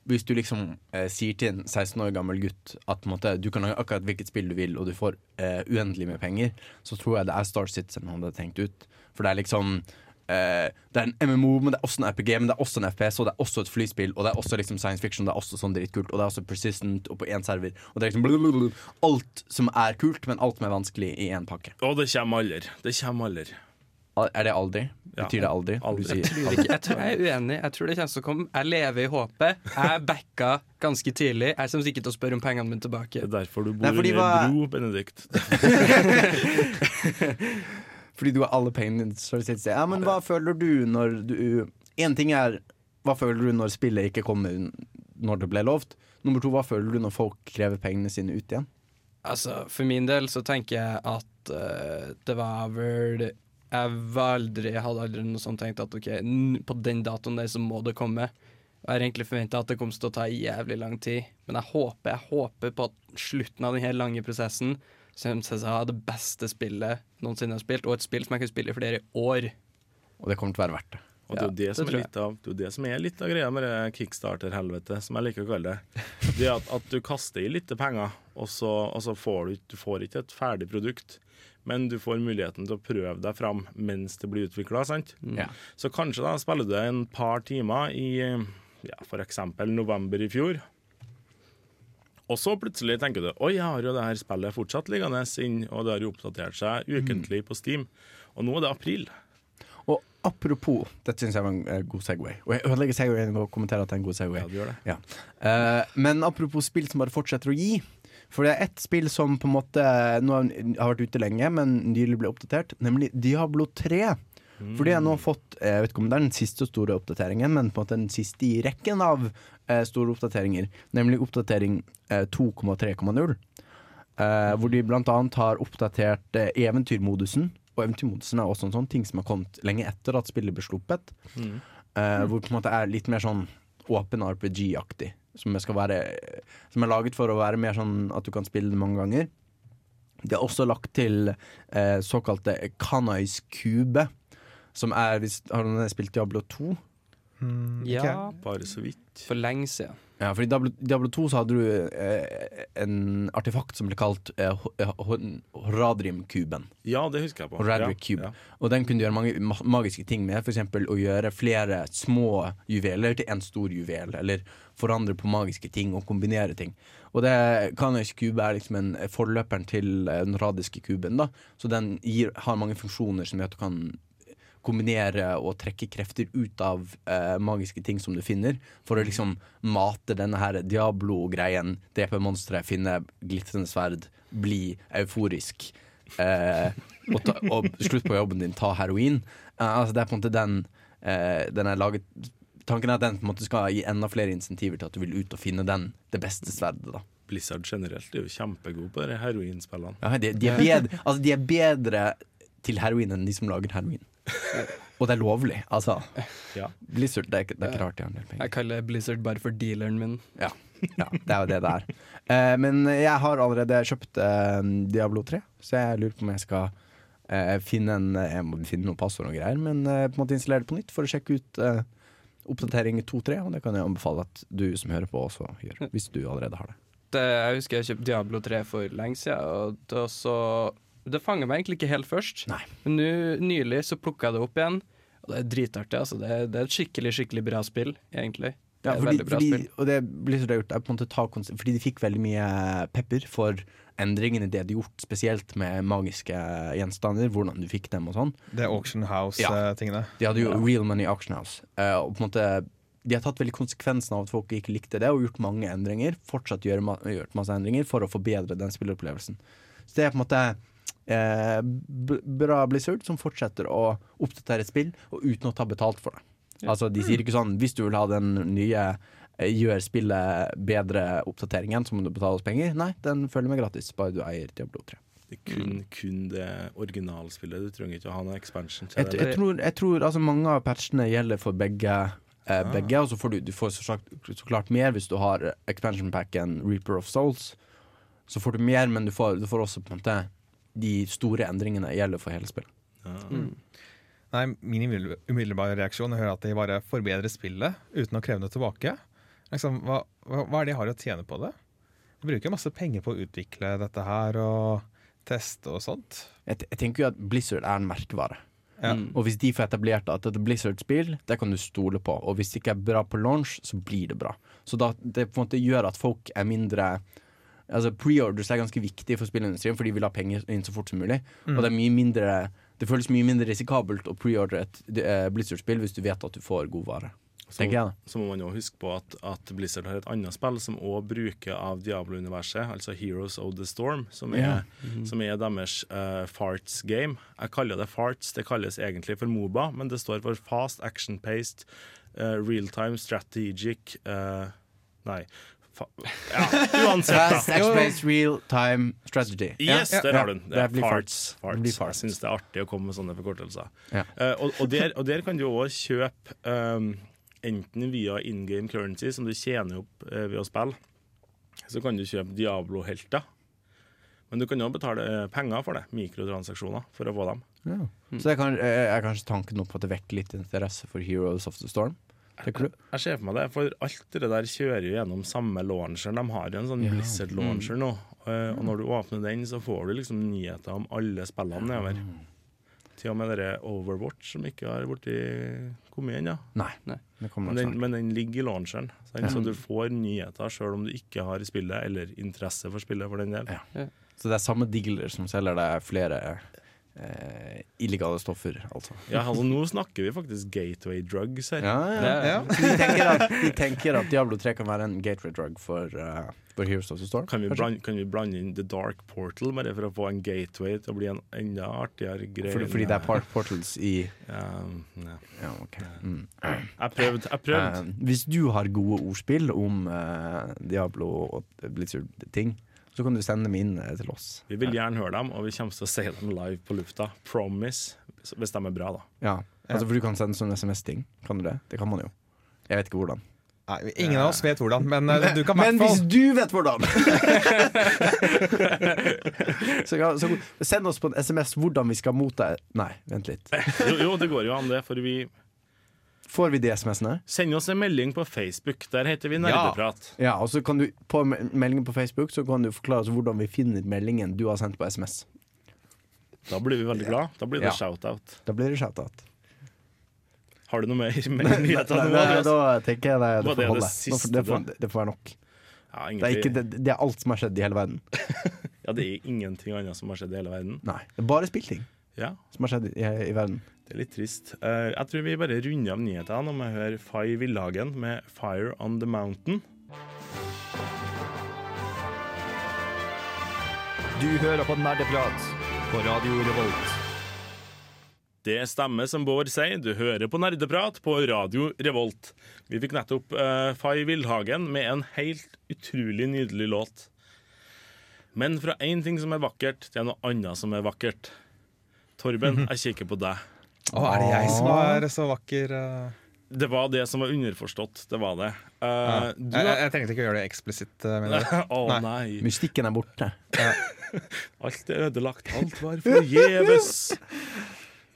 Hvis du liksom eh, sier til en 16 år gammel gutt at måte, du kan ha akkurat hvilket spill du vil, og du får eh, uendelig med penger, så tror jeg det er Star Citizen han hadde tenkt ut. For det er liksom eh, Det er en MMO, men det er også en RPG, men det er også en FPS, og det er også et flyspill, og det er også liksom science fiction, det er også sånn dritkult, og det er også persistent, og på én server. Og det er liksom blablabla. alt som er kult, men alt som er vanskelig, i én pakke. Og det kommer aldri. Det kommer aldri. Er det aldri? Ja. Betyr det aldri? Aldri. Jeg tror, ikke, jeg tror jeg er uenig. Jeg tror det kommer til å komme. Jeg lever i håpet. Jeg backa ganske tidlig. Jeg kommer sikkert til å spørre om pengene mine tilbake. Det er derfor du bor Nei, fordi under en bro, Benedikt. Fordi du har alle pengene dine. Ja, men hva føler du når du En ting er hva føler du når spillet ikke kommer når det ble lovt? Nummer to, hva føler du når folk krever pengene sine ut igjen? Altså, For min del så tenker jeg at uh, det var vel Jeg var aldri, jeg hadde aldri noe sånn tenkt at OK, på den datoen der så må det komme. Og Jeg har egentlig forventa at det kommer til å ta jævlig lang tid, men jeg håper jeg håper på at slutten av denne lange prosessen så kommer jeg har det beste spillet noensinne jeg har spilt, og et spill som jeg kan spille i flere år. Og det kommer til å være verdt det. Og det er jo det, som det er litt av, det er det som er litt av greia med det kickstarter-helvete, som jeg liker å kalle det. Det er at, at du kaster i litt penger, og så, og så får du, du får ikke et ferdig produkt. Men du får muligheten til å prøve deg fram mens det blir utvikla. Ja. Så kanskje da spiller du en par timer i ja, f.eks. november i fjor. Og så plutselig tenker du oi, jeg har jo det her spillet fortsatt liggende inn, og det har jo oppdatert seg ukentlig på Steam. Og nå er det april. Og apropos, dette syns jeg var en eh, god Segway. Og jeg ødelegger Segwayen ved å kommentere at det er en god Segway. Ja, du gjør det. Ja. Uh, men apropos spill som bare fortsetter å gi. For det er ett spill som på en måte nå har har vært ute lenge, men nylig ble oppdatert, nemlig Diablo 3. Fordi jeg nå har fått Jeg vet ikke om det er den siste store oppdateringen, men på en måte den siste i rekken av eh, store oppdateringer. Nemlig oppdatering eh, 2,3,0. Eh, hvor de annet har oppdatert eh, eventyrmodusen. Og eventyrmodusen er også en sånn ting som har kommet lenge etter at spillet ble sluppet. Eh, hvor på en måte er litt mer sånn åpen RPG-aktig. Som, som er laget for å være mer sånn at du kan spille det mange ganger. De har også lagt til eh, såkalte Kanais kube. Som er hvis, Har noen spilt Diablo 2? Ja, Bare så vidt. for lenge siden. Ja, for I Diablo, Diablo 2 så hadde du eh, en artefakt som ble kalt eh, eh, Ho- Horadrim-kuben. Ja, det husker jeg på. Ja, Cube. Ja. Og den kunne du gjøre mange magiske ting med. F.eks. å gjøre flere små juveler til en stor juvel. Eller forandre på magiske ting og kombinere ting. Og det Kanøys kube er liksom en forløperen til eh, den radiske kuben. da Så den gir, har mange funksjoner som gjør at du kan kombinere og trekke krefter ut av eh, magiske ting som du finner, for å liksom mate denne her Diablo-greien. Drepe monstre, finne glitrende sverd, bli euforisk. Eh, og, ta, og slutt på jobben din, ta heroin. Eh, altså det er på en måte den eh, Den er laget Tanken er at den måte skal gi enda flere insentiver til at du vil ut og finne den det beste sverdet. da Blizzard generelt er jo kjempegod på de heroinspillene. ja, de, de, er bedre, altså de er bedre til heroin enn de som lager heroin. Og det er lovlig. Altså, Ja. Blizzard, det er, ikke- det er ikke rart de har en del penger. Jeg kaller Blizzard bare for dealeren min. Ja, ja, det er jo det det er. Eh, men jeg har allerede kjøpt eh, Diablo 3, så jeg lurer på om jeg skal eh, finne en Jeg må finne noen passord og greier, men eh, på en måte installere det på nytt for å sjekke ut eh, oppdatering 2.3. Og det kan jeg anbefale at du som hører på, også gjør, hvis du allerede har det. det, jeg husker jeg kjøpte Diablo 3 for lenge siden, og var så, det fanga meg egentlig ikke helt først. Nei. Men nå nylig så plukka jeg det opp igjen, og det er dritartig. Altså. Det, er- det er et skikkelig skikkelig bra spill, egentlig. Det Ja, er et fordi, veldig bra fordi, spill. og det Blizzard har gjort, er på en måte ta konsert, fordi de fikk veldig mye pepper for endringene de hadde gjort, spesielt med magiske gjenstander, hvordan du fikk dem og sånn. Det er Auction House-tingene. De hadde jo Real Money Auction House. Uh, og på en måte de har tatt veldig konsekvensen av at folk ikke likte det, og gjort mange endringer. Fortsatt gjort masse endringer for å forbedre den spilleropplevelsen. Så det er på en måte eh, bra Blizzard som fortsetter å oppdatere et spill, og uten å ta betalt for det. Altså, De sier ikke sånn hvis du vil ha den nye eh, gjør spillet bedre oppdateringen, så må du betale oss penger. Nei, den følger med gratis, bare du eier Diablo 3. Det er kun, kun det originalspillet. Du trenger ikke å ha noen expansion til Jeg, det. jeg, tror, jeg tror altså mange av patchene gjelder for begge. Eh, begge Og så får du, du får så, sagt, så klart mer hvis du har expansion packen Reaper of Souls. Så får du mer, men du får, du får også på en måte de store endringene gjelder for hele spillet. Nei, Min umiddelbare- reaksjon er at de bare forbedrer spillet uten å kreve noe tilbake. Liksom, hva, hva, er det de har å tjene på det? De bruker masse penger på å utvikle dette her og teste og sånt. Jeg, jeg tenker jo at Blizzard er en merkevare. Ja. Og hvis de får etablert at et Blizzard-spill, det kan du stole på. Og hvis det ikke er bra på launch, så blir det bra. Så da, det på en måte gjør at folk er mindre Altså Preorders er ganske viktig for spillindustrien, for de vil ha penger inn så fort som mulig. Og det er mye mindre Det føles mye mindre risikabelt å pre-ordre et uh, Blizzard-spill hvis du vet at du får god vare. Så, så må man jo huske på at, at Blizzard har et annet spill som òg bruker av Diablo-universet, altså Heroes of the Storm, som er, Ja. som er deres uh, farts game. Jeg kaller det farts, det kalles egentlig for Moba, men det står for fast action-paced, uh, real-time strategic uh, Nei. Ja, uansett, da. action-based, real time strategy. Yes, Ja. der har du den. Det Det blir farts. farts. farts. Det blir Jeg syns det er artig å komme med sånne forkortelser. Ja. Eh, og, og, der, og der kan du òg kjøpe um, enten via in game currency, som du tjener opp uh, ved å spille, så kan du kjøpe Diablo-helter. Men du kan òg betale penger for det, mikrotransaksjoner, for å få dem. Ja. Så jeg kan, er kanskje tanken opp at det vekker litt interesse for Heroes of the Storm? Du? Jeg ser for meg det, for alt det der kjører jo gjennom samme launcher. De har jo en sånn Ja. Blizzard-launcher nå, eh, og når du åpner den, så får du liksom nyheter om alle spillene nedover. Til og med dere Overwatch, som ikke har borti kommet ennå. Ja. Det Men, den- men den ligger i launcheren? Ja. så du får nyheter sjøl om du ikke har spillet, eller interesse for spillet, for den del. Ja. Så det er samme dealer som selger deg flere eh, illegale stoffer, altså. Ja, altså Nå snakker vi faktisk gateway drugs her. Ja, ja. Ja. Vi, de tenker, at, vi, tenker at Diablo 3 kan være en gateway drug for, uh, for Heroes of the Storm? Kan vi, blande, kan vi blande inn The Dark Portal bare for å få en gateway til å bli en enda artigere greie? fordi, fordi det er Park portals i Ja, ja. Ja, ok. Mm. Jeg prøvde. Jeg prøvde. Eh, hvis du har gode ordspill om uh, Diablo og Blizzard-ting, så kan du sende dem inn eh, til oss. Vi vil gjerne høre dem, og vi kommer til å si dem live på lufta. Promise. Hvis de er bra, da. Ja, altså For du kan sende sånne SMS-ting. Kan du det? Det kan man jo. Jeg vet ikke hvordan. Nei, ingen av oss vet hvordan, men eh, du kan i Men hvis du vet hvordan! så, kan- så send oss på en SMS hvordan vi skal motta Nei, vent litt. Jo, jo, det går jo an, det. For vi Får vi de SMS-ene? Send oss en melding på Facebook. Der heter vi Nerdeprat. Ja, og så kan du på meldingen på Facebook Så kan du forklare oss hvordan vi finner meldingen du har sendt på SMS. Da blir vi veldig glad. Da blir det Ja. shout-out. Da blir det shout-out. Har du noe mer mer nyheter? Nei, Da tenker jeg det, det det får det holde. Nå siste Det får, det får være nok. Ja, Det er, ikke, det, det er alt som har skjedd i hele verden. ja, det er ingenting annet som har skjedd i hele verden. Nei, det er bare spillting Ja, som har skjedd i, i verden. Det er litt trist. Eh, jeg tror vi bare runder av nyhetene om vi hører Fay Villhagen med 'Fire On The Mountain'. Du hører på Nerdeprat på Radio Revolt. Det stemmer som Bård sier, du hører på Nerdeprat på Radio Revolt. Vi fikk nettopp uh, Fay Villhagen med en helt utrolig nydelig låt. Men fra én ting som er vakkert, til noe annet som er vakkert. Torben, jeg kikker på deg. Å, er det jeg som er så vakker? eh? Det var det som var underforstått. Det var det. Uh, Ja. du jeg, jeg trengte ikke å gjøre det eksplisitt? Å Nei. nei. Mystikken er borte. Alt er ødelagt. Alt var forgjeves.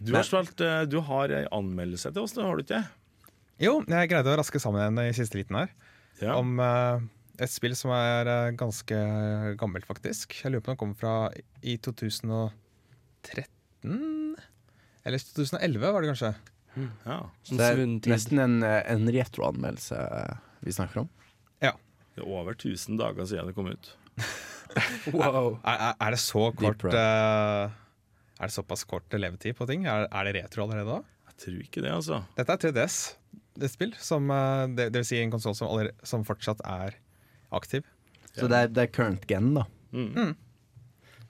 Du har, spilt, du har ei anmeldelse til oss, det har du ikke? Jo, jeg greide å raske sammen en i siste liten her. Ja. Om uh, et spill som er uh, ganske gammelt, faktisk. Jeg lurer på om det kom fra i 2013? Eller 2011, var det kanskje. ja. Så det er nesten en, eh, en retroanmeldelse vi snakker om. Det er over 1000 dager siden det kom ut. Wow. Er, er, er det så kort uh, Er det såpass kort levetid på ting? Er, er det retro allerede da? Jeg tror ikke det, altså. Dette er 3DS. et spill. Som, eh, det, det vil si en konsoll som, som fortsatt er aktiv. Så det er, det er current gen, da. Mm.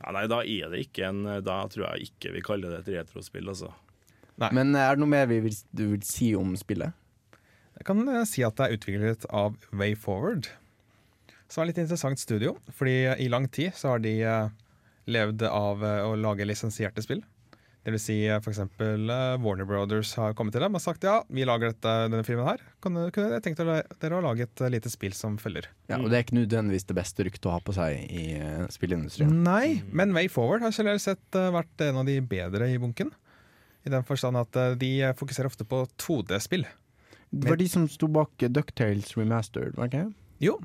Ja, nei, da er det ikke en Da tror jeg ikke vi kaller det et retrospill, altså. Nei. Men er det noe mer vi vil, du vil si om spillet? Jeg kan eh, si at det er utviklet av Way Forward. Som er et litt interessant studio, fordi i lang tid så har de eh, levd av eh, å lage lisensierte spill. Det vil si f.eks. for eksempel eh, Warner Brothers har kommet til dem og sagt ja, vi lager dette, denne filmen her. Kan, kunne dere tenkt dere å lage et eh, lite spill som følger? Ja, og det er ikke nødvendigvis det beste ryktet å ha på seg i uh, spillindustrien. Nei, men Way Forward har generelt sett eh, vært en av de bedre i bunken. I den forstand at eh, de eh, fokuserer ofte på 2D-spill. Det var de som sto bak Ducktales Remastered, var det ikke? Jo,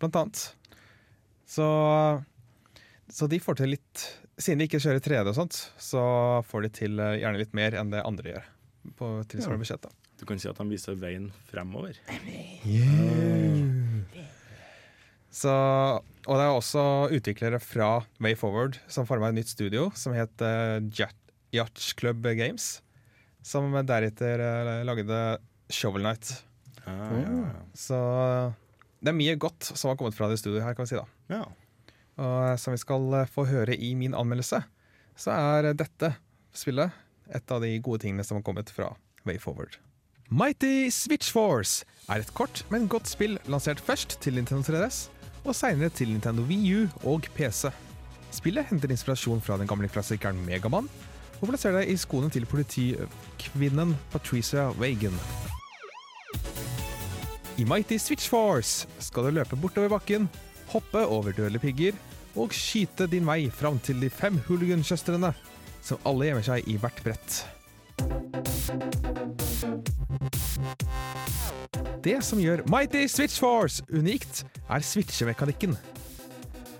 blant annet. Så, så de får til litt Siden de ikke kjører 3D og sånt, så får de til eh, gjerne litt mer enn det andre gjør. På tilsvarende budsjett. da. Du kan si at de viser veien fremover. Så, og det er også utviklere fra Way Forward som forma et nytt studio som het uh, Yacht Club Games. Som deretter uh, lagde Shovel Night. Ah, ja. Så det er mye godt som har kommet fra det studioet her, kan vi si da. ja. Og eh, som vi skal eh, få høre i min anmeldelse, så er dette spillet et av de gode tingene som har kommet fra Wayforward. Mighty Switch Force er et kort, men godt spill lansert først til Nintendo 3DS, og senere til Nintendo Wii U og PC. Spillet henter inspirasjon fra den gamle klassikeren Megamann, og plasserer deg i skoene til politikvinnen Patricia Wagan. I Mighty Switch Force skal du løpe bortover bakken, hoppe over dødelige pigger og skyte din vei fram til de fem hooligan-søstrene, som alle gjemmer seg i hvert brett. Det som gjør Mighty Switch Force unikt, er switchemekanikken.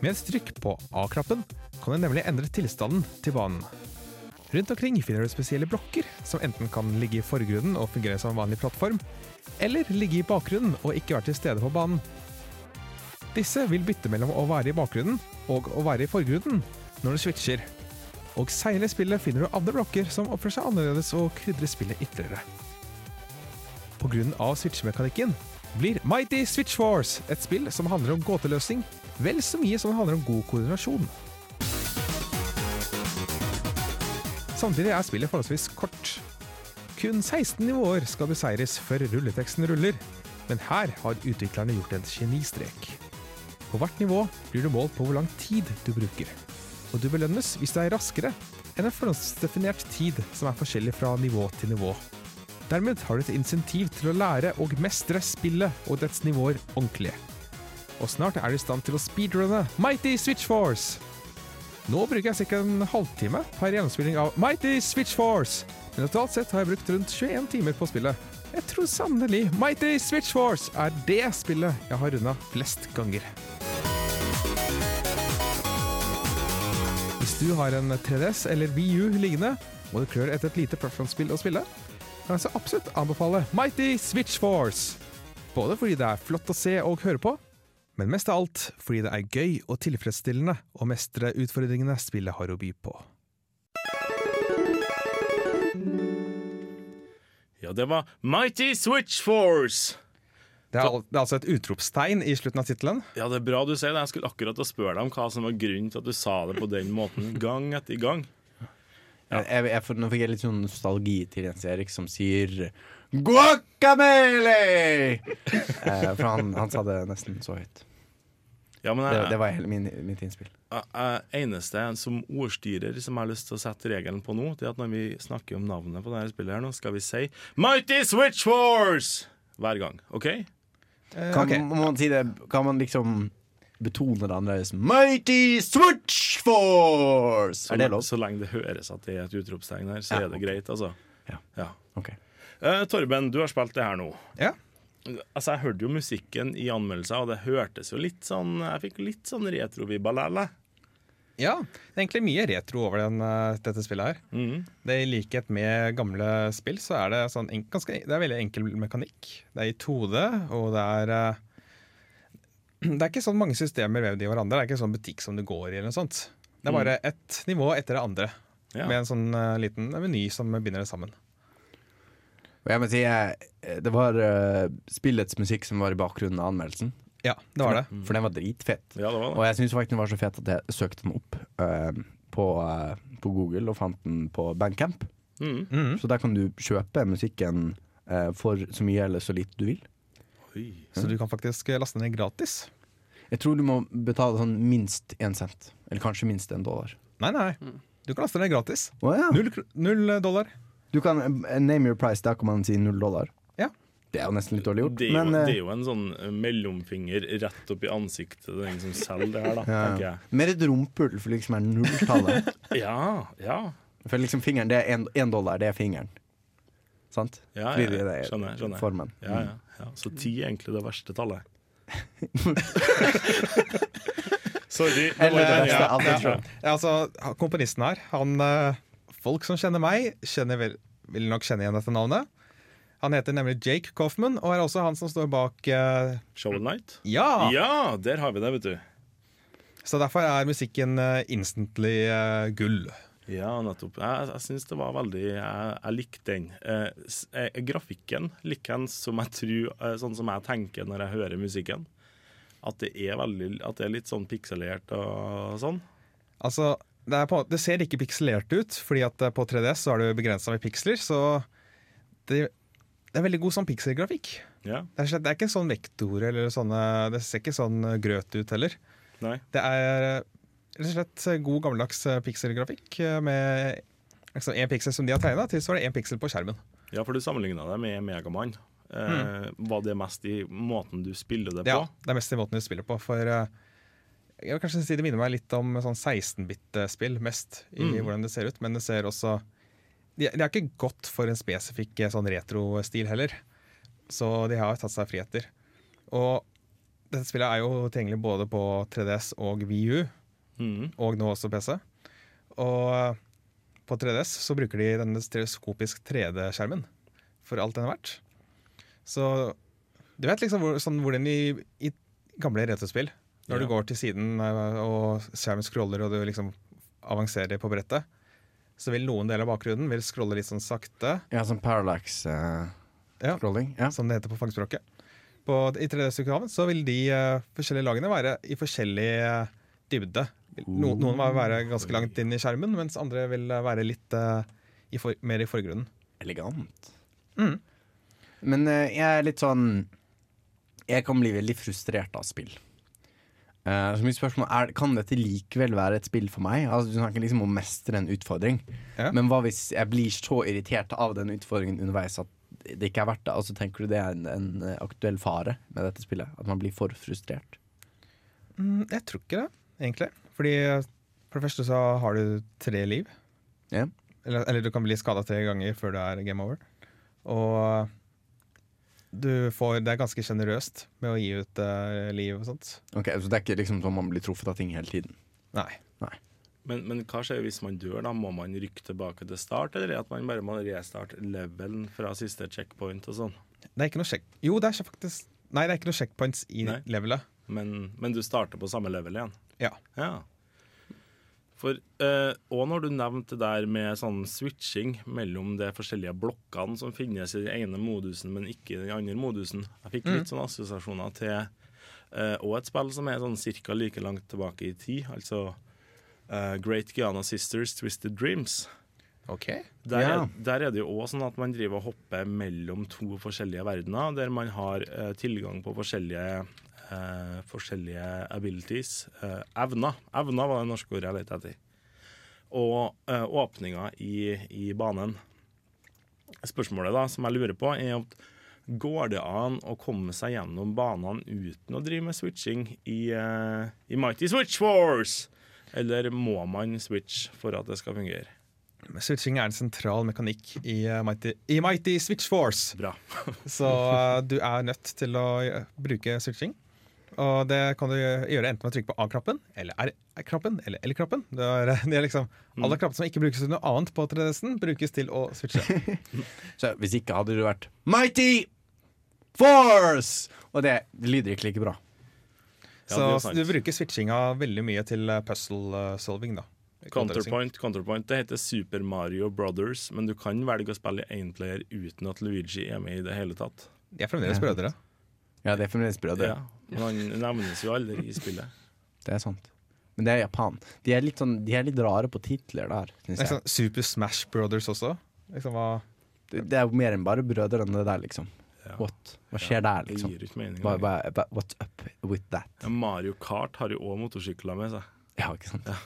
Med et trykk på A-knappen kan du nemlig endre tilstanden til banen. Rundt omkring finner du spesielle blokker som enten kan ligge i forgrunnen og fungere som en vanlig plattform, eller ligge i bakgrunnen og ikke være til stede på banen. Disse vil bytte mellom å være i bakgrunnen og å være i forgrunnen når du switcher. Og seinere i spillet finner du andre blokker som oppfører seg annerledes og krydrer spillet ytterligere. Av switchemekanikken blir Mighty Switch Force et spill som handler om gåteløsning vel så mye som det handler om god koordinasjon. Samtidig er spillet forholdsvis kort. Kun 16 nivåer skal beseires før rulleteksten ruller, men her har utviklerne gjort en genistrek. På hvert nivå blir du målt på hvor lang tid du bruker, og du belønnes hvis du er raskere enn en forhåndsdefinert tid som er forskjellig fra nivå til nivå. Dermed har du et insentiv til å lære og mestre spillet og dets nivåer ordentlig. Og snart er du i stand til å speedrunne Mighty Switch Force. Nå bruker jeg ca. en halvtime per gjennomspilling av Mighty Switch Force, men totalt sett har jeg brukt rundt 21 timer på spillet. Jeg tror sannelig Mighty Switch Force er det spillet jeg har runda flest ganger. Hvis du har en 3DS eller VU liggende, og du klør etter et lite plattformspill å spille, kan jeg så absolutt anbefale Mighty Switch Force. Både fordi det er flott å se og høre på, men mest av alt fordi det er gøy og tilfredsstillende å mestre utfordringene spillet har å by på. Ja, det var Mighty Switch Force! Det er, al det er altså et utropstegn i slutten av tittelen. Ja, det er bra du sier det. Jeg skulle akkurat å spørre deg om hva som var grunnen til at du sa det på den måten gang etter gang. Jeg, jeg, jeg, nå fikk jeg litt sånn nostalgi til Jens Erik som sier Guacamele! eh, for han, han sa det nesten så høyt. Ja, men Det, jeg, det var hele min, mitt innspill. jeg, jeg, eneste som ordstyrer som jeg har lyst til å sette regelen på nå, det er at når vi snakker om navnet på dette spillet her nå, skal vi si Mighty Switch Force! Hver gang. OK? Eh, Kan, okay. man si det, kan man liksom betone det annerledes? Mighty Switch Force! Så, Er det lov? så lenge det høres at det er et utropstegn her, så Ja, er det okay. greit, altså. Ja. Ok. Eh, Torben, du har spilt det her nå. Ja. Altså, Jeg hørte jo musikken i anmeldelser, og det hørtes jo litt sånn Jeg fikk litt sånn retro-vibber likevel. ja, det er egentlig mye retro over den, eh, dette spillet her. Mm. Det er I likhet med gamle spill, så er det, sånn en, ganske, det er veldig enkel mekanikk. Det er i 2D, og det er eh, Det er ikke sånn mange systemer vevd i hverandre. Det er ikke sånn butikk som du går i. eller noe sånt. Det er bare ett nivå etter det andre, Ja. med en sånn eh, liten meny som binder det sammen. Og jeg må si, det var eh, spillets musikk som var i bakgrunnen av anmeldelsen. Ja, det var det. For den var dritfett. Ja, det var Og jeg syns faktisk den var så fet at jeg søkte den opp uh, på, uh, på Google og fant den på Bandcamp. Mm. Mm. Så der kan du kjøpe musikken uh, for så mye eller så lite du vil. Oi. Så du kan faktisk laste ned gratis. Jeg tror du må betale sånn minst én cent. Eller kanskje minst en dollar. Nei, nei. Du kan laste ned gratis. Oh, ja. Null, null dollar. Du kan eh, name your price, da kan man si null dollar. Ja. Det er jo nesten litt dårlig gjort. Det er, jo, men, eh, det er jo en sånn eh, mellomfinger rett opp i ansiktet til den som selger det her, da, ja, tenker jeg. Mer et rumpehull for liksom er nulltallet. Ja, ja. for liksom fingeren, det er én dollar, det er fingeren. Sant? Ja, Fordi ja, det ja. er Skjønner, skjønner. formen. Ja, ja, ja. Så ti er egentlig det verste tallet. Sorry. det var Eller det- beste ja, av det, ja, tror jeg. Ja, altså, komponisten her, han eh, Folk som kjenner meg, kjenner vel, vil nok kjenne igjen dette navnet. Han heter nemlig Jake Coffman, og er også han som står bak eh, Shovel Night? Ja! Ja, der har vi det, vet du. Så derfor er musikken uh, instantly uh, gull. Ja, nettopp. Jeg, jeg syns det var veldig Jeg, jeg likte den. Eh, grafikken likens som jeg tror Sånn som jeg tenker når jeg hører musikken. At det er veldig At det er litt sånn pikselert og sånn. Altså, det, er på, det ser ikke pikselert ut, fordi at eh, på 3DS så er det begrensa med piksler, så det, det er veldig god sånn pikselgrafikk. Ja. Det er, det er ikke sånn vektor eller sånne Det ser ikke sånn eh, grøt ut heller. Nei. Det er eh, rett og slett god gammeldags pikselgrafikk med liksom én piksel som de har tegna, til så var det én piksel på skjermen. Ja, for du sammenligna det med Megamann. Eh, Var det mest i måten du spiller det på? Ja, det er mest i måten du spiller på. For eh, jeg vil kanskje si det minner meg litt om sånn 16-bit-spill, mest i Mm. hvordan det ser ut. Men det ser også De, de er ikke gått for en spesifikk eh, sånn retro-stil heller. Så de har tatt seg friheter. Og dette spillet er jo tilgjengelig både på 3DS og VU, mm. og nå også PC. Og eh, på 3DS så bruker de denne stereoskopisk 3D-skjermen for alt den er verdt. Så du vet liksom hvor, sånn, hvordan i, i gamle retrospill, når du går til siden eh, og skjermen scroller og du liksom avanserer på brettet, så vil noen deler av bakgrunnen vil scrolle litt sånn sakte, Ja, sånn parallax-scrolling. Ja. ja. som det heter på fagspråket. På, I 3D-utgaven så vil de uh, forskjellige lagene være i forskjellig uh, dybde. No, noen vil være ganske langt inn i skjermen, mens andre vil eh, være litt eh, i for, mer i forgrunnen. Elegant. Mm. Men eh, jeg er litt sånn Jeg kan bli veldig frustrert av spill. Eh, så mitt spørsmål er Kan dette likevel være et spill for meg? Altså Du snakker liksom om å mestre en utfordring. Ja. Men hva hvis jeg blir så irritert av den utfordringen underveis at det ikke er verdt det? Altså Tenker du det er en, en eh, aktuell fare med dette spillet? At man blir for frustrert? Mm, jeg tror ikke det, egentlig. Fordi for det første så har du tre liv. Ja. Eller, eller du kan bli skada tre ganger før det er game over. Og du får, det er ganske sjenerøst med å gi ut uh, liv og sånt. Ok, Så det er ikke liksom sånn man blir truffet av ting hele tiden? Nei. Men, men hva skjer hvis man dør? da? Må man rykke tilbake til start, eller at man bare må restarte levelen fra siste checkpoint og sånn? Det er ikke noe sjekk... Jo, det er ikke faktisk Nei, det er ikke noe checkpoints i Nei. levelet. Men, men du starter på samme level igjen? Ja. Ja. For, eh, og når du nevnte det der med sånn switching mellom de forskjellige blokkene som finnes i den ene modusen, men ikke i den andre modusen Jeg fikk litt sånne assosiasjoner til eh, og et spill som er sånn cirka like langt tilbake i tid, altså eh, Great Giana Sisters Twisted Dreams. Ok. Der, er, der er det jo òg sånn at man driver og hopper mellom to forskjellige verdener, der man har eh, tilgang på forskjellige, eh, forskjellige abilities. Eh, evner. Evner var det norske ordet jeg lette etter. Og eh, åpninga i, i banen. Spørsmålet da, som jeg lurer på, er at går det an å komme seg gjennom banene uten å drive med switching i, eh, i Mighty Switch Force? Eller må man switch for at det skal fungere? Switching er en sentral mekanikk i, eh, Mighty, i Mighty Switch Force. Bra. Så uh, du er nødt til å eh, bruke switching. Og det kan du gjøre enten med å trykke på A-knappen, eller R-knappen, eller L-knappen. Det er, det er liksom, alle knappene som ikke brukes til noe annet på 3DS-en, brukes til å switche. Så hvis ikke hadde du vært Mighty Force! Og det lyder ikke like bra. Ja, Så du bruker switchinga veldig mye til eh, puzzle solving, da. Counterpoint, counterpoint. Det heter Super Mario Brothers, men du kan velge å spille i énplayer uten at Luigi er med i det hele tatt. De er fremdeles brødre. Ja, det er fremdeles brødre. Ja, men han nevnes jo aldri i spillet. Det er sant. Men det er Japan. De er litt, sånn, de er litt rare på titler der, Det syns er jeg. sånn Super Smash Brothers også. Liksom, hva Det det er jo mer enn bare brødre enn det der, liksom. Ja. What? Hva skjer der, liksom? Det liksom? gir ikke mening. Hva, hva, hva, what's up with that? Ja, Mario Kart har jo òg motorsykler med seg. Ja, ikke sant? Ja.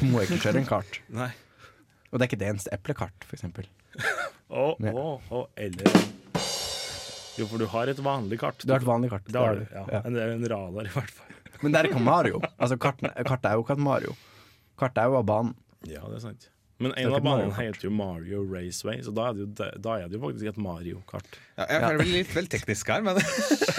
Du må ikke kjøre en kart. Nei. Og det er ikke det eneste eplekart, for eksempel. Å, Ja. å, eller Jo, for du har et vanlig kart. Du har et vanlig kart. Det har du, det ja. ja. En, en radar, i hvert fall. Men det er ikke Mario. Altså, karten, kartet er jo ikke Mario. Kartet er jo av banen. Ja, det er sant. Men er en av banene heter jo Mario Raceway, så da er det jo, da er det jo faktisk et Mario-kart. ja, Jeg føler vel litt vel teknisk her, men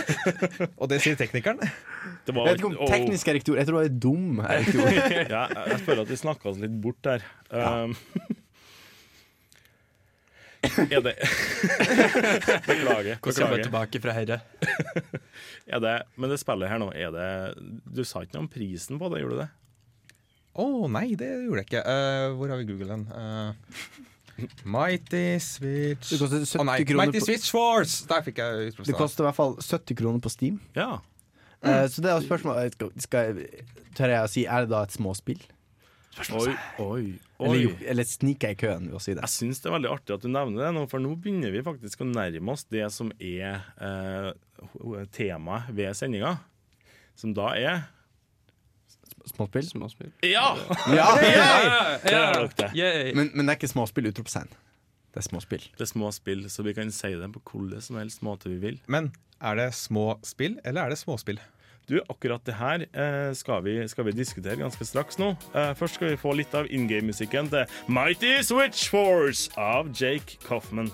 Og det sier teknikeren. Det Jeg vet ikke om teknisk er riktig ord. Jeg tror det er dum er riktig ord. ja, jeg jeg føler at vi snakka oss litt bort der. Um, er det Beklager. Hvordan kommer tilbake fra herre? Er det, men det spillet her nå, er det Du sa ikke noe om prisen på det, gjorde du det? Å nei, det gjorde jeg ikke. Uh, hvor har vi Google den? Uh, Mighty Switch Det koster 70 Å nei, Mighty på- Switch Force! Der fikk jeg Det utropstegn. koster i hvert fall 70 kroner på Steam. Ja. Eh, så det er spørsmålet skal, skal, Tør jeg å si, er det da et småspill? Oi, oi, Eller, oi. Eller, eller snike i køen ved å si det? Jeg syns det er veldig artig at du nevner det nå, for nå begynner vi faktisk å nærme oss det som er eh, temaet ved sendinga. Som da er Småspill? Småspill. Ja! Ja! Det. Yay. Men, men det er ikke småspill utropstegn. Det er småspill. Det er småspill, så vi kan si det på hvilken som helst måte vi vil. Men er det små spill, eller er det småspill? Du, akkurat det her eh, skal, vi, skal vi diskutere ganske straks nå. Eh, først skal vi få litt av in game-musikken til Mighty Switch Force av Jake Coffman.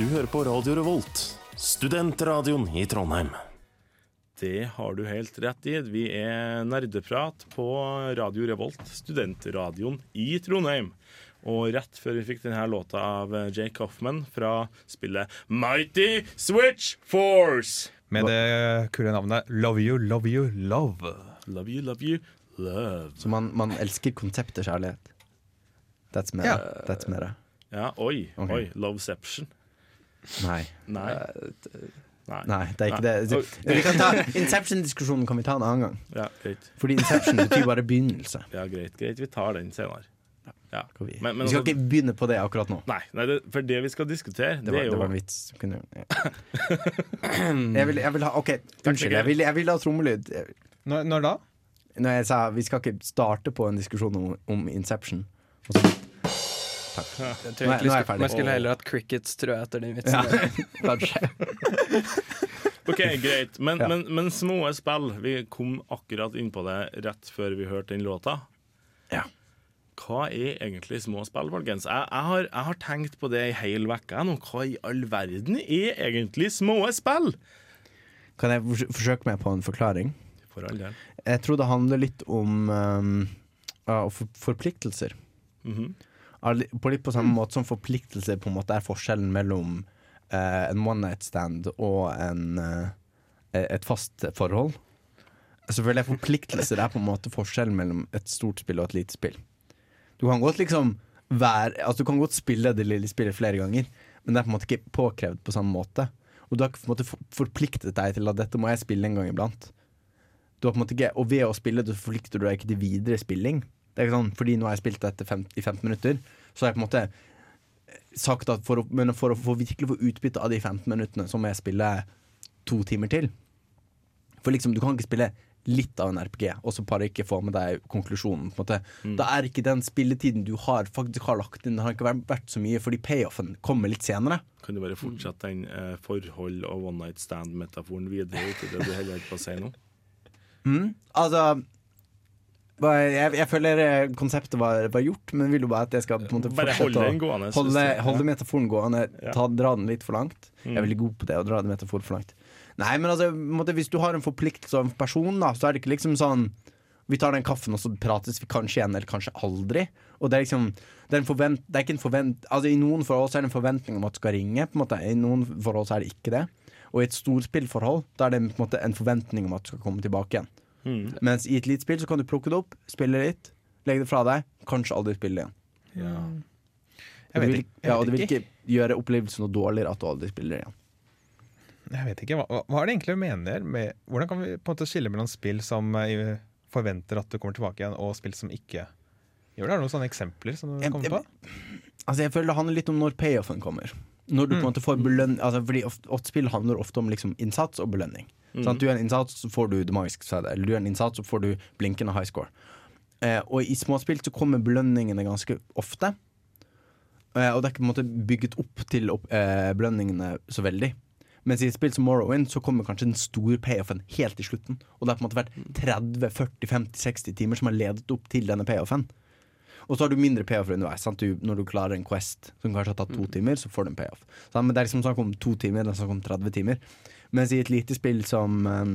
Du hører på Radio Revolt, studentradioen i Trondheim. Det har du helt rett i. Vi er nerdeprat på Radio Revolt, studentradioen i Trondheim. Og rett før vi fikk denne låta av Jake Hoffman fra spillet Mighty Switch Force. Med det kule navnet Love You, Love You, Love. Love you, love you, love. Så man, man elsker konseptet kjærlighet. That's mer. Ja. That's mer. Ja, oi, Okay. oi. Loveception. Nei. Nei. Nei. Nei, det er ikke Nei. det. Vi kan ta Inception-diskusjonen kan vi ta en annen gang. Ja, greit. Fordi Inception betyr bare begynnelse. Ja, greit, greit. Vi tar den senere. Ja. Vi, Men- men vi skal altså- ikke begynne på det akkurat nå. Nei, nei det, for det vi skal diskutere, det, Det var, er jo det var en vits. Kunne, ja. jeg, vil, jeg vil ha OK, unnskyld. Jeg vil, jeg vil ha trommelyd. Når, når da? Når jeg sa vi skal ikke starte på en diskusjon om, om Inception og så, Jeg tror Nå er- egentlig nå er jeg ferdig. man skulle heller hatt crickets, tror jeg, etter den vitsen. ja, kanskje. OK, greit. Men, Ja. men, men små spill. Vi kom akkurat inn på det rett før vi hørte den låta. Ja. Hva er egentlig små spill, folkens? Jeg, jeg, har, jeg har tenkt på det i hel uke nå. Hva i all verden er egentlig små spill? Kan jeg fors- forsøke meg på en forklaring? For all del. Jeg tror det handler litt om um, ja, for, forpliktelser. Mhm. Al- På litt på samme måte som forpliktelser på en måte er forskjellen mellom eh, en one night stand og en, eh, et fast forhold. Så føler jeg forpliktelser er på en måte forskjellen mellom et stort spill og et lite spill. Du kan godt liksom være Altså du kan godt spille det lille spillet flere ganger, men det er på en måte ikke påkrevd på samme måte. Og du har ikke på en måte forpliktet deg til at dette må jeg spille en gang iblant. Du har på en måte ikke, og ved å spille det, forplikter du deg ikke til videre spilling. Det er ikke sånn, fordi nå har jeg spilt dette fem, i 15 minutter, så har jeg på en måte sagt at for å, men for å få virkelig få utbytte av de 15 minuttene, så må jeg spille to timer til. For liksom, du kan ikke spille litt av en RPG, og så bare ikke få med deg konklusjonen. På en måte. Da er ikke den spilletiden du har faktisk har lagt inn, Den har ikke vært, vært så mye, fordi payoffen kommer litt senere. Kan du bare fortsette den eh, forhold- og one night stand-metaforen videre ut i det du holder på å si nå? Altså hva- jeg, jeg føler eh, konseptet var, var gjort, men vil jo bare at jeg skal på en måte Bare fortsette holde å- gående. Holde, holde metaforen gående, ta, dra den litt for langt. Jeg er Mm. veldig god på det, å dra den metaforen for langt. Nei, men altså, måte, hvis du har en forpliktelse av en person, da, så er det ikke liksom sånn Vi tar den kaffen, og så prates vi kanskje igjen, eller kanskje aldri. Og det er liksom Det er, en forvent, det er ikke en forvent... Altså I noen forhold er det en forventning om at du skal ringe. På en måte I noen forhold er det ikke det. Og i et storspillforhold Da er det på en måte en forventning om at du skal komme tilbake igjen. Mm. Mens i et lite spill så kan du plukke det opp, spille litt, legge det fra deg, kanskje aldri spille igjen. Ja. Jeg Og det vet ikke. Jeg ja, og det vil ikke gjøre opplevelsen noe dårligere at du aldri spiller igjen. Jeg vet ikke, hva, hva er det egentlig du mener med Hvordan kan vi på en måte skille mellom spill som eh, forventer at du kommer tilbake igjen, og spill som ikke gjør det? Er det noen sånne eksempler som du kommer på? Altså Jeg føler det handler litt om når payoffen kommer. Når du på en måte får belønning altså Fordi ofte, ofte spill handler ofte om liksom innsats og belønning. Sånn at du gjør en innsats, så får du det magiske sverdet. Eller du gjør en innsats, så får du blinkende high score. Eh, og i småspill så kommer belønningene ganske ofte. Eh, og det er ikke på en måte bygget opp til opp, eh, belønningene så veldig. Mens i et spill som Morrowind så kommer kanskje den store payoffen helt til slutten. Og det har på en måte vært 30-40-50-60 timer som har ledet opp til denne payoffen. Og så har du mindre payoff underveis. Sant? Du, når du klarer en Quest som kanskje har tatt to timer, så får du en payoff. Sant? Men det er liksom snakk om to timer, det er snakk om 30 timer. Mens i et lite spill som um,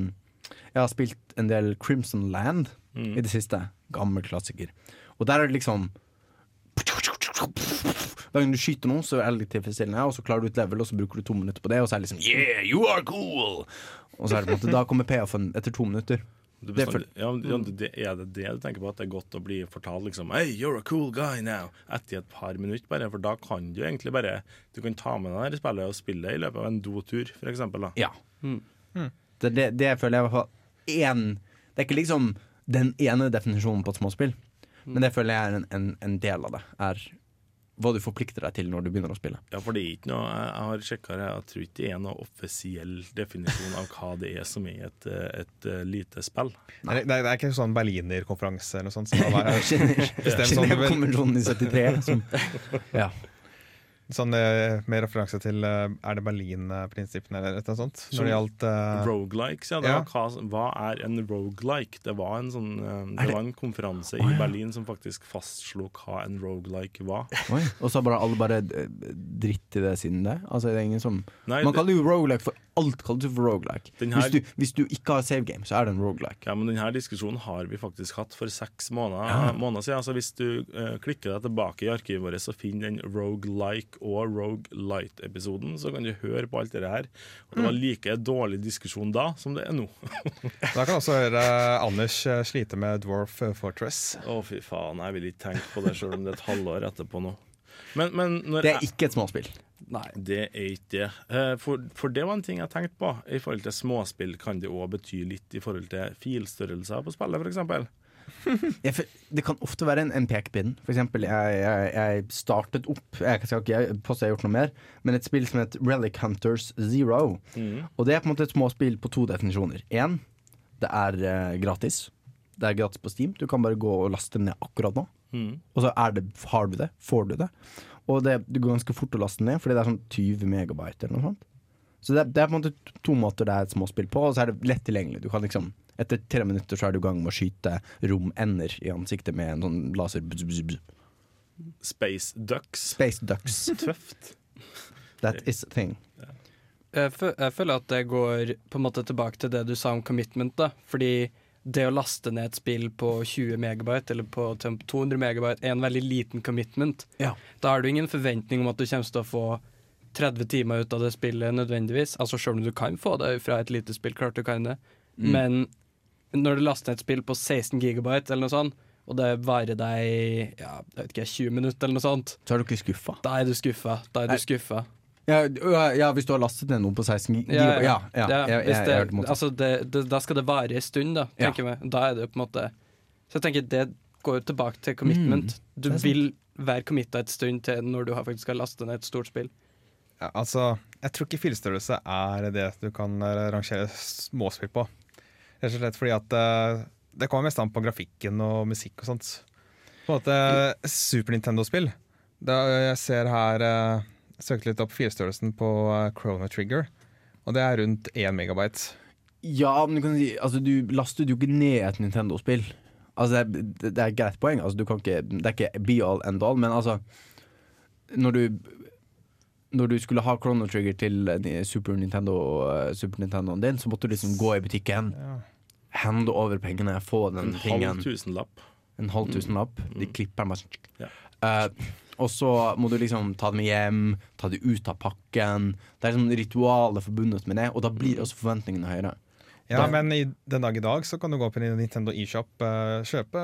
Jeg har spilt en del Crimson Land i det siste. Gammel klassiker. Og der er det liksom Hver gang du skyter noen, så er det litt tilfredsstillende, og så klarer du et level, og så bruker du to minutter på det, og så er det liksom Yeah, you are cool! Og så er det på en måte Da kommer payoffen etter to minutter. Du Det er ja, ja, det, er det det du tenker på? At det er godt å bli fortalt liksom Hey, you're a cool guy now Etter et par minutter bare For da kan du egentlig bare Du kan ta med deg det spillet og spille det i løpet av en dotur For eksempel da Ja. Det, det, det føler jeg i hvert fall en, Det er ikke liksom den ene definisjonen på et småspill, men det føler jeg er en, en, en del av det. Er hva du forplikter deg til når du begynner å spille. Ja, for det er ikke noe Jeg, har sjekket det Jeg tror ikke det er noen offisiell definisjon Av hva det er som er et, et, eh, lite spill Nei, det, er, det er ikke sånn Berliner-konferanse eller noe sånt? Som sånn, vel- Genévekonvensjonen i 73. Som, ja. Sånn eh, med referanse til eh, Er det Berlin-prinsippene eller noe sånt? Når det gjaldt eh, Roguelikes, ja, det Ja. var hva, hva er en roguelike? Det var en sånn Det det- var en konferanse i Berlin Som faktisk fastslo hva en roguelike var Oi. Og så har bare alle bare dritt i det siden det. Altså, det er ingen som Nei, Man kaller jo roguelike for alt kalles jo for roguelike. Den her- Hvis, du, hvis du ikke har save game, så er det en roguelike. Ja, men denne diskusjonen har vi faktisk hatt for seks måneder, måneder siden. Altså hvis du uh, klikker deg tilbake i arkivet vårt og finner den Og Light-episoden så kan du høre på alt det her. Og det var like dårlig diskusjon da som det er nå. Da kan også høre Anders eh, slite med Dwarf Fortress. Å, fy faen, jeg vil ikke tenke på det sjøl om det er et halvår etterpå nå. Men, men når Det er jeg, ikke et småspill. Nei. det er ikke det. Eh, For, for det var en ting jeg tenkte på. I forhold til småspill kan det òg bety litt i forhold til filstørrelser på spillet, f.eks. jeg, det kan ofte være en, en pekepinn. For eksempel, jeg, jeg, jeg startet opp Jeg skal ikke påstå jeg har gjort noe mer, men et spill som heter Relic Hunters Zero. Og det er på en måte et småspill på to definisjoner. Én, det er uh, gratis. Det er gratis på Steam. Du kan bare gå og laste det ned akkurat nå. Og så det, har du det, får du det. Og det, det går ganske fort å laste ned, fordi det er sånn 20 megabyte eller noe sånt. Så det, det er på en måte to måter det er et småspill på, og så er det lett tilgjengelig. Du kan liksom Etter tre minutter så er du i gang med å skyte romender i ansiktet med en sånn laser. bzz, bzz, bzz. Space Ducks. Space ducks. Tøft. That is a thing. Jeg, føler at det går på en måte tilbake til det du sa om commitment. da Fordi det å laste ned et spill på 20 megabyte eller på 200 megabyte er en veldig liten commitment. Ja. Da har du ingen forventning om at du kommer til å få 30 timer ut av det spillet nødvendigvis. Altså Selv om du kan få det fra et lite spill, klart du kan det. Men når du laster ned et spill på 16 gigabyte eller noe sånt, og det varer deg ja, jeg vet ikke, 20 minutter eller noe sånt, Så er du ikke skuffa. da er du skuffa. Da er du skuffa. Ja, ja, hvis du har lastet ned noe på 16 gigabyte Ja, Ja, ja, Ja, jeg, jeg, jeg, det, altså det, det, da skal det vare en stund, da, tenker jeg. Da er det på en måte Så jeg tenker det går jo tilbake til commitment. du er sant. vil være committa et stund til når du har faktisk har lastet ned et stort spill. Ja, altså, jeg tror ikke filstørrelse er det du kan eh, rangere småspill på. Rett og slett fordi at uh, det kommer mest an på grafikken og musikk og sånt. På en måte Super Nintendo-spill. Jeg ser her uh, Søkte litt opp firestørrelsen på uh, Chrono Trigger, og det er rundt 1 megabyte. Ja, men du kan si Altså, du lastet jo ikke ned et Nintendo-spill. Altså, det, er- det er et greit poeng. Altså, du kan ikke, det er ikke be all end all, men altså Når du Når du skulle ha Chrono Trigger til Super Nintendo Super Nintendoen din, så måtte du liksom gå i butikken, hende over pengene, få den En tingen. halv tusenlapp. En halv tusenlapp. De klipper den bare sånn. Ja. Eh, og så må du liksom ta dem hjem, ta dem ut av pakken. Det er liksom ritualer forbundet med det, og da blir også forventningene høyere. Ja, da, men i, den dag i dag så kan du gå på Nintendo eShop, uh, kjøpe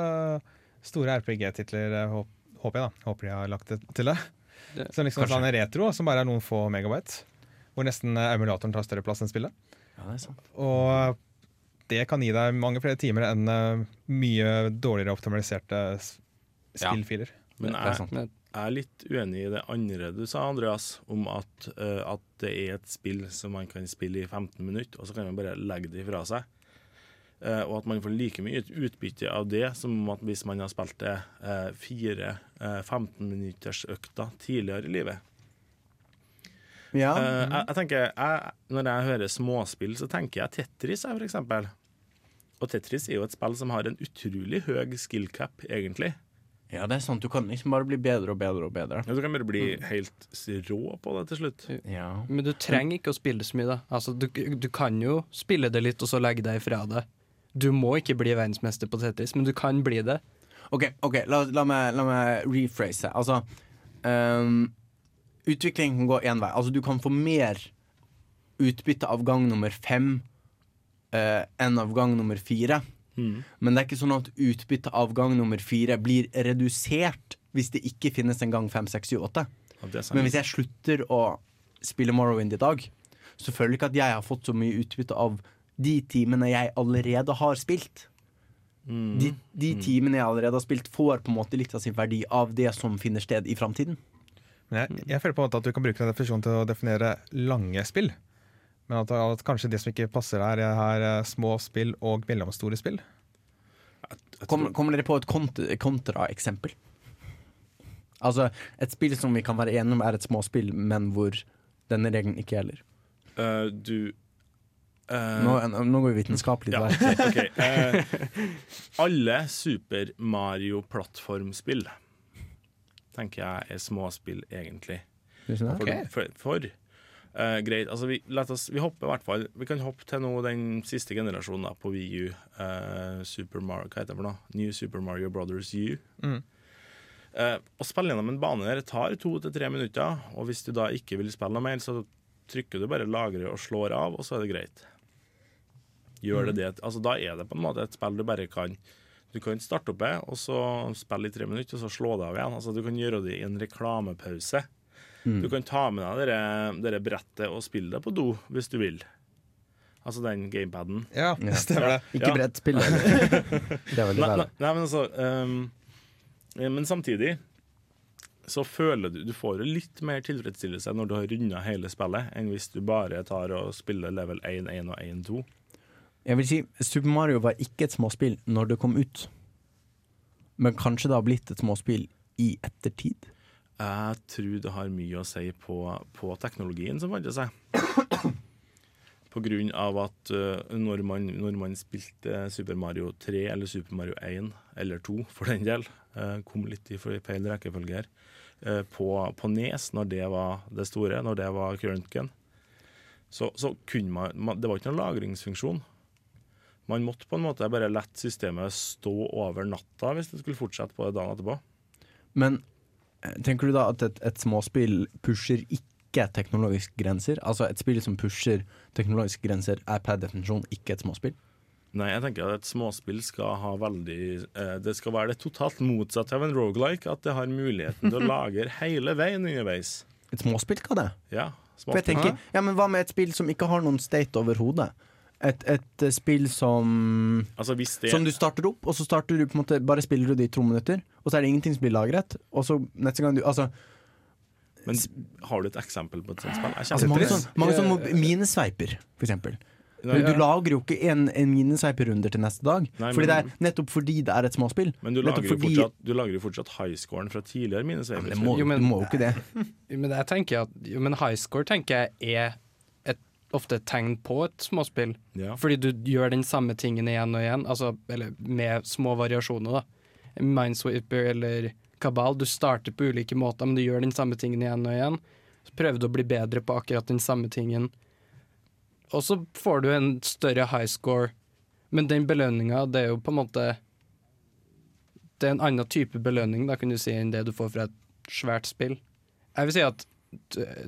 store RPG-titler, uh, håper jeg da. Håper de har lagt det til det. Det- Så liksom sånn retro, som bare er noen få megabyte. Hvor nesten eh, emulatoren tar større plass enn spillet. Ja, det er sant. Og det kan gi deg mange flere timer enn eh, mye dårligere optimaliserte spillfiler. Ja. Men er jeg, sant. Men jeg er litt uenig i det andre du sa, Andreas, om at, uh, at det er et spill som man kan spille i 15 minutter, og så kan man bare legge det ifra seg. Uh, og at man får like mye utbytte av det som at hvis man har spilt det uh, fire uh, 15 minutters økter tidligere i livet. Ja. Eh, jeg, jeg tenker, jeg, Når jeg hører småspill, så tenker jeg Tetris, jeg, for eksempel. Og Tetris er jo et spill som har en utrolig høy skill cap, egentlig. ja, det er sant. Du kan liksom bare bli bedre og bedre og bedre. Ja, Du kan bare bli helt rå på det til slutt. Ja. Men du trenger ikke å spille så mye, da. Altså, du, du kan jo spille det litt, og så legge deg ifra det. Du må ikke bli verdensmester på Tetris, men du kan bli det. OK, ok, la, la, meg, la meg rephrase. Altså um, Utvikling kan gå én vei. Altså, du kan få mer utbytte av gang nummer fem eh, enn av gang nummer fire. Mm. Men det er ikke sånn at utbyttet av gang nummer fire blir redusert hvis det ikke finnes en gang fem, seks, syv, åtte. Men hvis jeg slutter å spille Morrowind i dag, så føler jeg ikke at jeg har fått så mye utbytte av de timene jeg allerede har spilt. Mm. De, de timene jeg allerede har spilt, får på en måte litt av sin verdi av det som finner sted i framtiden. Jeg, jeg føler på en måte at du kan bruke den definisjonen til å definere lange spill. Men at, at kanskje det som ikke passer her, er eh, små spill og mellomstore spill. Kommer, kommer dere på et kont kontraeksempel? Altså et spill som vi kan være enige om er et småspill, men hvor denne regelen ikke gjelder. Uh, du uh, Nå, nå går vi vitenskapelig ja, til verks. ok, okay. uh, alle Super Mario-plattformspill tenker jeg er småspill, egentlig. Okay. For, for, for eh, greit, altså vi, oss, vi hopper i hvert fall Vi kan hoppe til nå den siste generasjonen da, på Wii U. eh, Super Mario, hva heter det for noe? New Super Mario Brothers U. Mm. Uh, å spille gjennom en bane der tar to til tre minutter, og hvis du da ikke vil spille noe mer, så trykker du bare 'lagre' og slår av, og så er det greit. Gjør det det Altså Da er det på en måte et spill du bare kan Du kan starte opp det, og så spille i tre minutter, og så slå det av igjen. Altså Du kan gjøre det i en reklamepause. Du kan ta med deg dere, dere brettet og spille det på do, hvis du vil. Altså den gamepaden. Ja, Ja. stemmer det. Ikke Ja. brettspill, eller? Det er veldig Nei, nei, nei, men altså ehm, eh, Men samtidig så føler du Du får jo litt mer tilfredsstillelse når du har runda hele spillet, enn hvis du bare tar og spiller level 1, 1 og 1, 2. Jeg vil si Super Mario var ikke et småspill når det kom ut. Men kanskje det har blitt et småspill i ettertid. Jeg tror det har mye å si på, på teknologien som fant seg. På grunn av at eh, når, man, når man spilte Super Mario 3 eller Super Mario 1, eller 2 for den del, eh, kom litt i feil rekkefølge her, eh, på, på Nes, når det var det store, når det var current så, så kunne man, Det var ikke noen lagringsfunksjon. Man måtte på en måte bare la systemet stå over natta hvis det skulle fortsette på det dagen etterpå. Men tenker du da at et, et småspill pusher ikke teknologiske grenser? Altså et spill som pusher teknologiske grenser, er per definisjon ikke et småspill? Nei, jeg tenker at et småspill skal ha veldig eh, Det skal være det totalt motsatte av en rogelike. At det har muligheten til å lagre hele veien underveis. Et småspill skal det? Ja, For jeg tenker, ja, men Hva med et spill som ikke har noen state overhodet? Et, et eh, spill som Altså hvis det Som du starter opp, og så starter du på en måte bare spiller du det i to minutter, og så er det ingenting som blir lagret. Og så neste gang du Altså, Men har du et eksempel på et sånt spill? Altså mange, sånne, sånn, mange sånne minesveiper, for eksempel. Nei, Du lager jo ikke en, en minesveiperunde til neste dag. Nei, fordi det men- er Nettopp fordi det er et småspill. Men du lager, jo fordi- fortsatt, du lager jo fortsatt highscoren fra tidligere Ja, minesveiper. men må, Jo, men- du må jo ikke det. Men jeg tenker at jo, men highscore tenker jeg er ofte et tegn på et småspill. Ja. Fordi du gjør den samme tingen igjen og igjen, altså, eller med små variasjoner. da Minesweeper eller Kabal, du starter på ulike måter, men du gjør den samme tingen igjen og igjen. Så prøver du å bli bedre på akkurat den samme tingen. Og så får du en større high score Men den belønninga, det er jo på en måte Det er en annen type belønning da, kan du si, enn det du får fra et svært spill. Jeg vil si at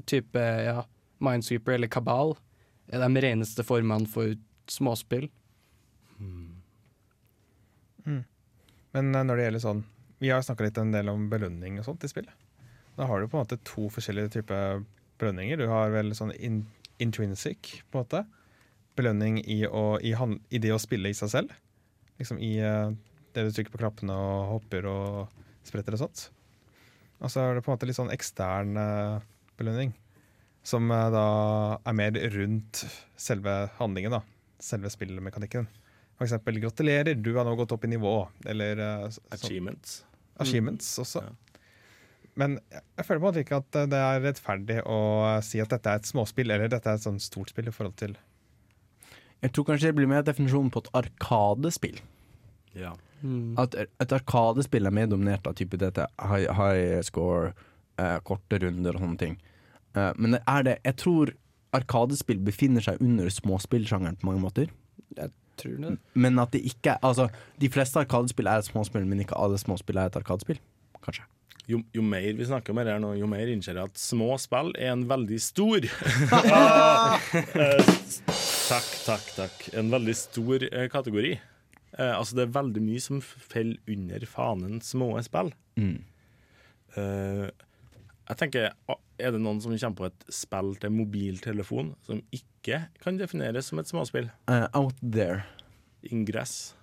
type ja, Minesweeper eller Kabal er de reneste formene for småspill. Men eh, når det gjelder sånn Vi har snakka litt en del om belønning og sånt i spill. Da har du på en måte to forskjellige typer belønninger. Du har vel sånn in intrinsic, på en måte. Belønning i, å, i, i det å spille i seg selv. Liksom i uh, det du trykker på knappene og hopper og spretter og sånt. Og så er det på en måte litt sånn ekstern uh, belønning. Som eh, da er mer rundt selve handlingen, da. Selve spillmekanikken. For eksempel 'gratulerer, du har nå gått opp i nivå'. Eller eh, så- Achievements. achievements også. Ja. Men jeg føler på en måte ikke at det er rettferdig å si at dette er et småspill, eller dette er et sånn stort spill i forhold til Jeg tror kanskje det blir mer definisjonen på et arkadespill. Ja. At et arkadespill er mer dominert av type dette high, high score, eh, korte runder og sånne ting. Eh, men er det Jeg tror arkadespill befinner seg under småspillsjangeren på mange måter. Jeg Tror det? Men at det ikke Altså, de fleste arkadespill er et småspill, men ikke alle småspill er et arkadespill. Kanskje. Jo, jo mer vi snakker om det her nå, jo mer innser jeg at små spill er en veldig stor Takk, takk, takk. En veldig stor eh, kategori. Eh, altså, det er veldig mye som faller under fanen små spill. Mm. Eh, jeg tenker, Er det noen som kommer på et spill til mobiltelefon som ikke kan defineres som et småspill? Uh, out there. Ingress.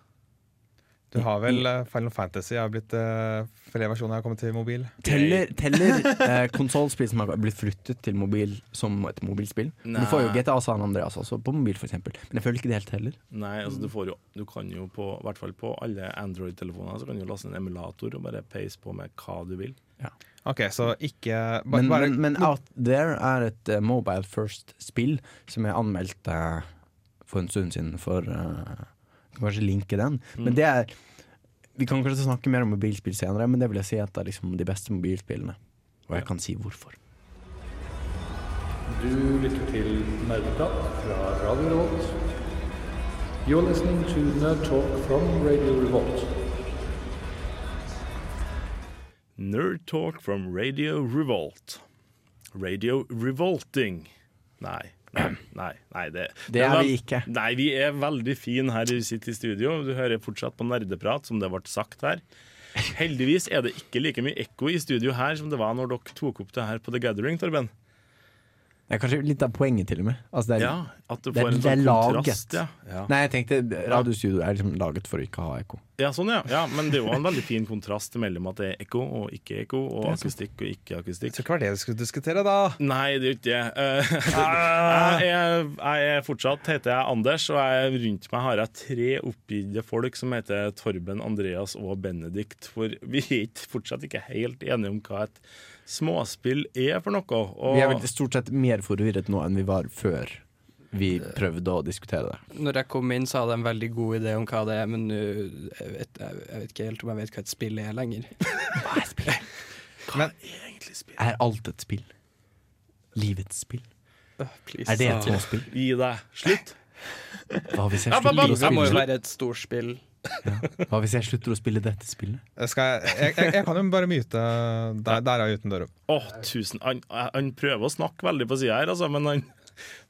Du har vel eh, Final Fantasy har blitt uh, Flere versjoner har kommet til mobil. Teller, teller uh, konsollspill som har blitt flyttet til mobil som et mobilspill? Du får jo GTA San Andreas også på mobil, for eksempel. Men jeg føler ikke det helt heller. Nei, altså du får jo Du kan jo på i hvert fall på alle Android-telefoner Så kan du laste en emulator og bare peise på med hva du vil. OK, så ikke bare, Men, bare, men, men Out There er et uh, mobile first-spill som jeg anmeldte for en stund siden. For uh, kan kanskje linke den. Men det er Vi kan kanskje snakke mer om mobilspill senere, men det vil jeg si at det er liksom de beste mobilspillene. Og jeg kan si hvorfor. Du lytter til Nerdeprat fra Radio Revolt. You're listening to Nerd Talk from Radio Revolt. Nerd Talk from Radio Revolt. Radio Revolting. Nei. Nei, nei, nei det, Det er vi ikke. Nei, vi er veldig fine her vi sitter i studio. Du hører fortsatt på nerdeprat, som det ble sagt her. Heldigvis er det ikke like mye ekko i studio her som det var når dere tok opp det her på The Gathering, Torben. Det er kanskje litt av poenget, til og med. Altså, det er, Ja, at du det er- en det er sånn laget. kontrast. Ja. Ja. Nei, jeg tenkte radiostudio er liksom laget for å ikke ha ekko. ja, sånn ja. ja. Men det er jo en veldig fin kontrast mellom at det er ekko og ikke ekko, og akustikk og ikke akustikk. Så hva var det vi skulle diskutere, da? Nei, det er jo ikke det. Eh, jeg, er, er fortsatt heter jeg Anders, og jeg, rundt meg har jeg tre oppgitte folk som heter Torben, Andreas og Benedikt. For vi er fortsatt ikke helt enige om hva et småspill er for noe. Og, Vi er vel stort sett mer forvirret nå enn vi var før vi prøvde å diskutere det. Når jeg kom inn, så hadde jeg en veldig god idé om hva det er, men nå jeg vet, jeg, vet ikke helt om jeg vet hva et spill er lenger. Hva er spill? Hva er egentlig spill. Er alt et spill? Livets spill? Please. Er det et småspill? Gi deg. Slutt. Hva hvis jeg ba, slutter Det må jo være et storspill. Hva hvis jeg slutter å spille dette spillet? Skal jeg, jeg, jeg, jeg kan jo bare myte Der, der er uten døra. Oh, tusen Han, han prøver å snakke veldig på sida her, altså, men han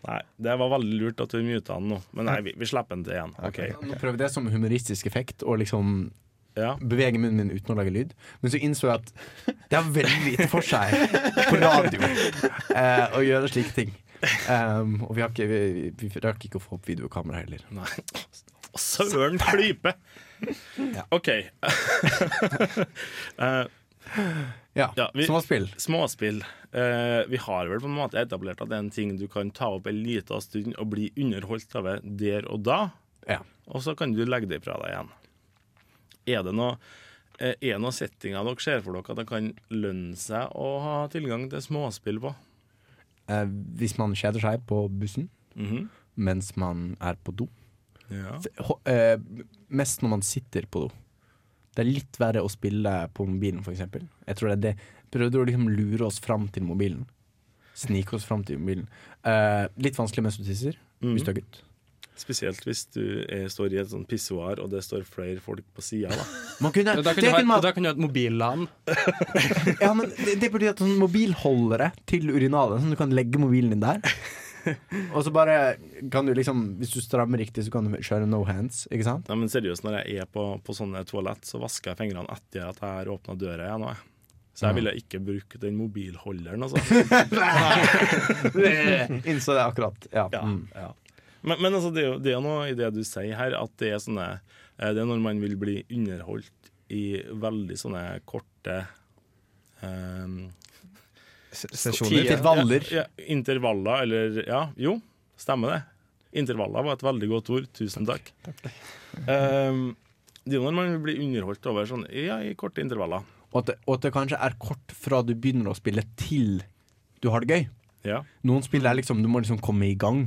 Nei, det var veldig lurt at du myta han nå. Men nei, vi, vi slipper han til igjen. Okay. Nå prøver jeg det som humoristisk effekt, og liksom Ja. bevege munnen min uten å lage lyd. Men så innså jeg at det har veldig lite for seg på radio eh, å gjøre slike ting. Um, og vi, har ikke, vi, vi, vi rakk ikke å få opp videokamera heller. Nei. Søren klype! OK. uh, Ja, Ja, vi- Småspill. småspill. Uh, vi har vel på en måte etablert at det er en ting du kan ta opp en liten stund og bli underholdt av det der og da, Ja. og så kan du legge det fra deg igjen. Er det noe eh, er noen settinger dere ser for dere at det kan lønne seg å ha tilgang til småspill på? Eh, hvis man kjeder seg på bussen mens man er på do. Ja. Eh, mest når man sitter på do. Det er litt verre å spille på mobilen, eksempel. Jeg tror det er det. Prøvde å liksom lure oss fram til mobilen. Snike oss fram til mobilen. Eh, litt vanskelig mens du tisser, hvis du er gutt. Spesielt hvis du er, står i et sånn pissoar og det står flere folk på sida. Man kunne, Da kan, du ha, man, da kan du ha et mobilland. ja, men det, det betyr at sånn mobilholdere til urinalet, sånn du kan legge mobilen din der. Og så bare kan du liksom Hvis du strammer riktig, så kan du kjøre no hands, ikke sant? Nei, men seriøst, når jeg er på, på sånne toalett, så vasker jeg fingrene etter at jeg har åpna døra igjen. også. Så jeg ville ikke bruke den mobilholderen, altså. Innså det akkurat. Ja. Ja, Mm. ja. Men, men altså, det er jo det er noe i det du sier her, at det er sånne eh, Det er når man vil bli underholdt i veldig sånne korte S- Sesjoner. Intervaller. Ja, ja, intervaller, eller Ja, jo, stemmer det. Intervaller var et veldig godt ord. Tusen takk. Um, det er jo når man blir underholdt over sånn, ja, i korte intervaller. Og, at det, og at det kanskje er kort fra du begynner å spille til du har det gøy. Ja. Noen spill er liksom Du må liksom komme i gang.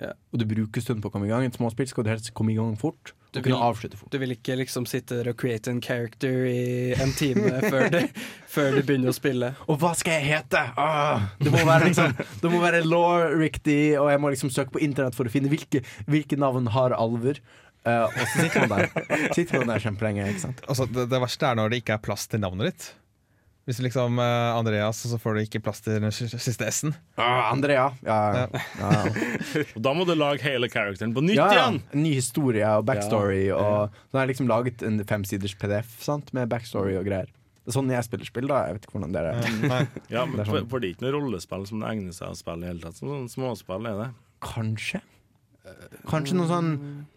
Ja. Og du bruker stund på å komme i gang. Et småspill skal du helst komme i gang fort. Du kunne vil- avslutte fort. Du vil ikke liksom sitte der og create en character i en time før, du, før du begynner å spille. Og hva skal jeg hete? Ah, det må være liksom Det må være law-riktig, og jeg må liksom søke på internett for å finne hvilke, hvilke navn har alver. Uh, og så sitter man der Sitter man der kjempelenge. Altså, det, det verste er når det ikke er plass til navnet ditt. Hvis du liksom eh, Andreas, så får du ikke plass til den siste S-en. Ah, Andrea. Ja, ja. ja. Og da må du lage hele characteren på nytt ja, ja. igjen! Ny historie og backstory. Ja, Og så har jeg liksom laget en femsiders PDF sant? med backstory og greier. Det er sånn jeg spiller spill, da. Jeg vet ikke hvordan dere Nei. Ja, men Det er for, sånn. for det er ikke noe rollespill som det egner seg å spille i hele tatt. Som sånn småspill er det. Kanskje. Kanskje noe sånn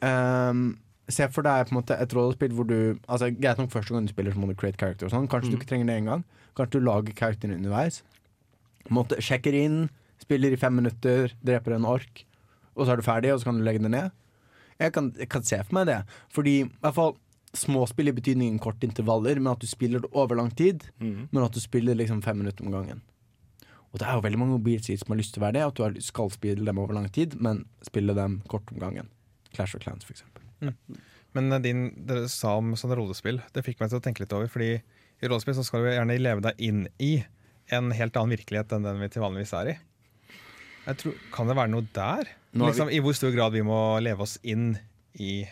ehm, Se for deg på en måte et rollespill hvor du Altså Greit nok første gang du spiller, så må du create character og sånn. Kanskje du ikke trenger det engang. Kanskje du lager karakteren underveis. Måtte, Sjekker inn, spiller i fem minutter, dreper en ork, og så er du ferdig, og så kan du legge det ned. Jeg kan, jeg kan se for meg det. Fordi i hvert fall småspill i betydningen korte intervaller, men at du spiller det over lang tid. Mm. Men at du spiller liksom fem minutter om gangen. Og det er jo veldig mange mobilsider som har lyst til å være det, at du skal spille dem over lang tid, men spille dem kort om gangen. Clash of Clans, for eksempel. Men eh, din, dere sa om sånne rollespill, det fikk meg til å tenke litt over. Fordi i rollespill så skal du gjerne leve deg inn i en helt annen virkelighet enn den vi til vanligvis er i. Jeg tror, Kan det være noe der? Liksom, vi- I hvor stor grad vi må leve oss inn i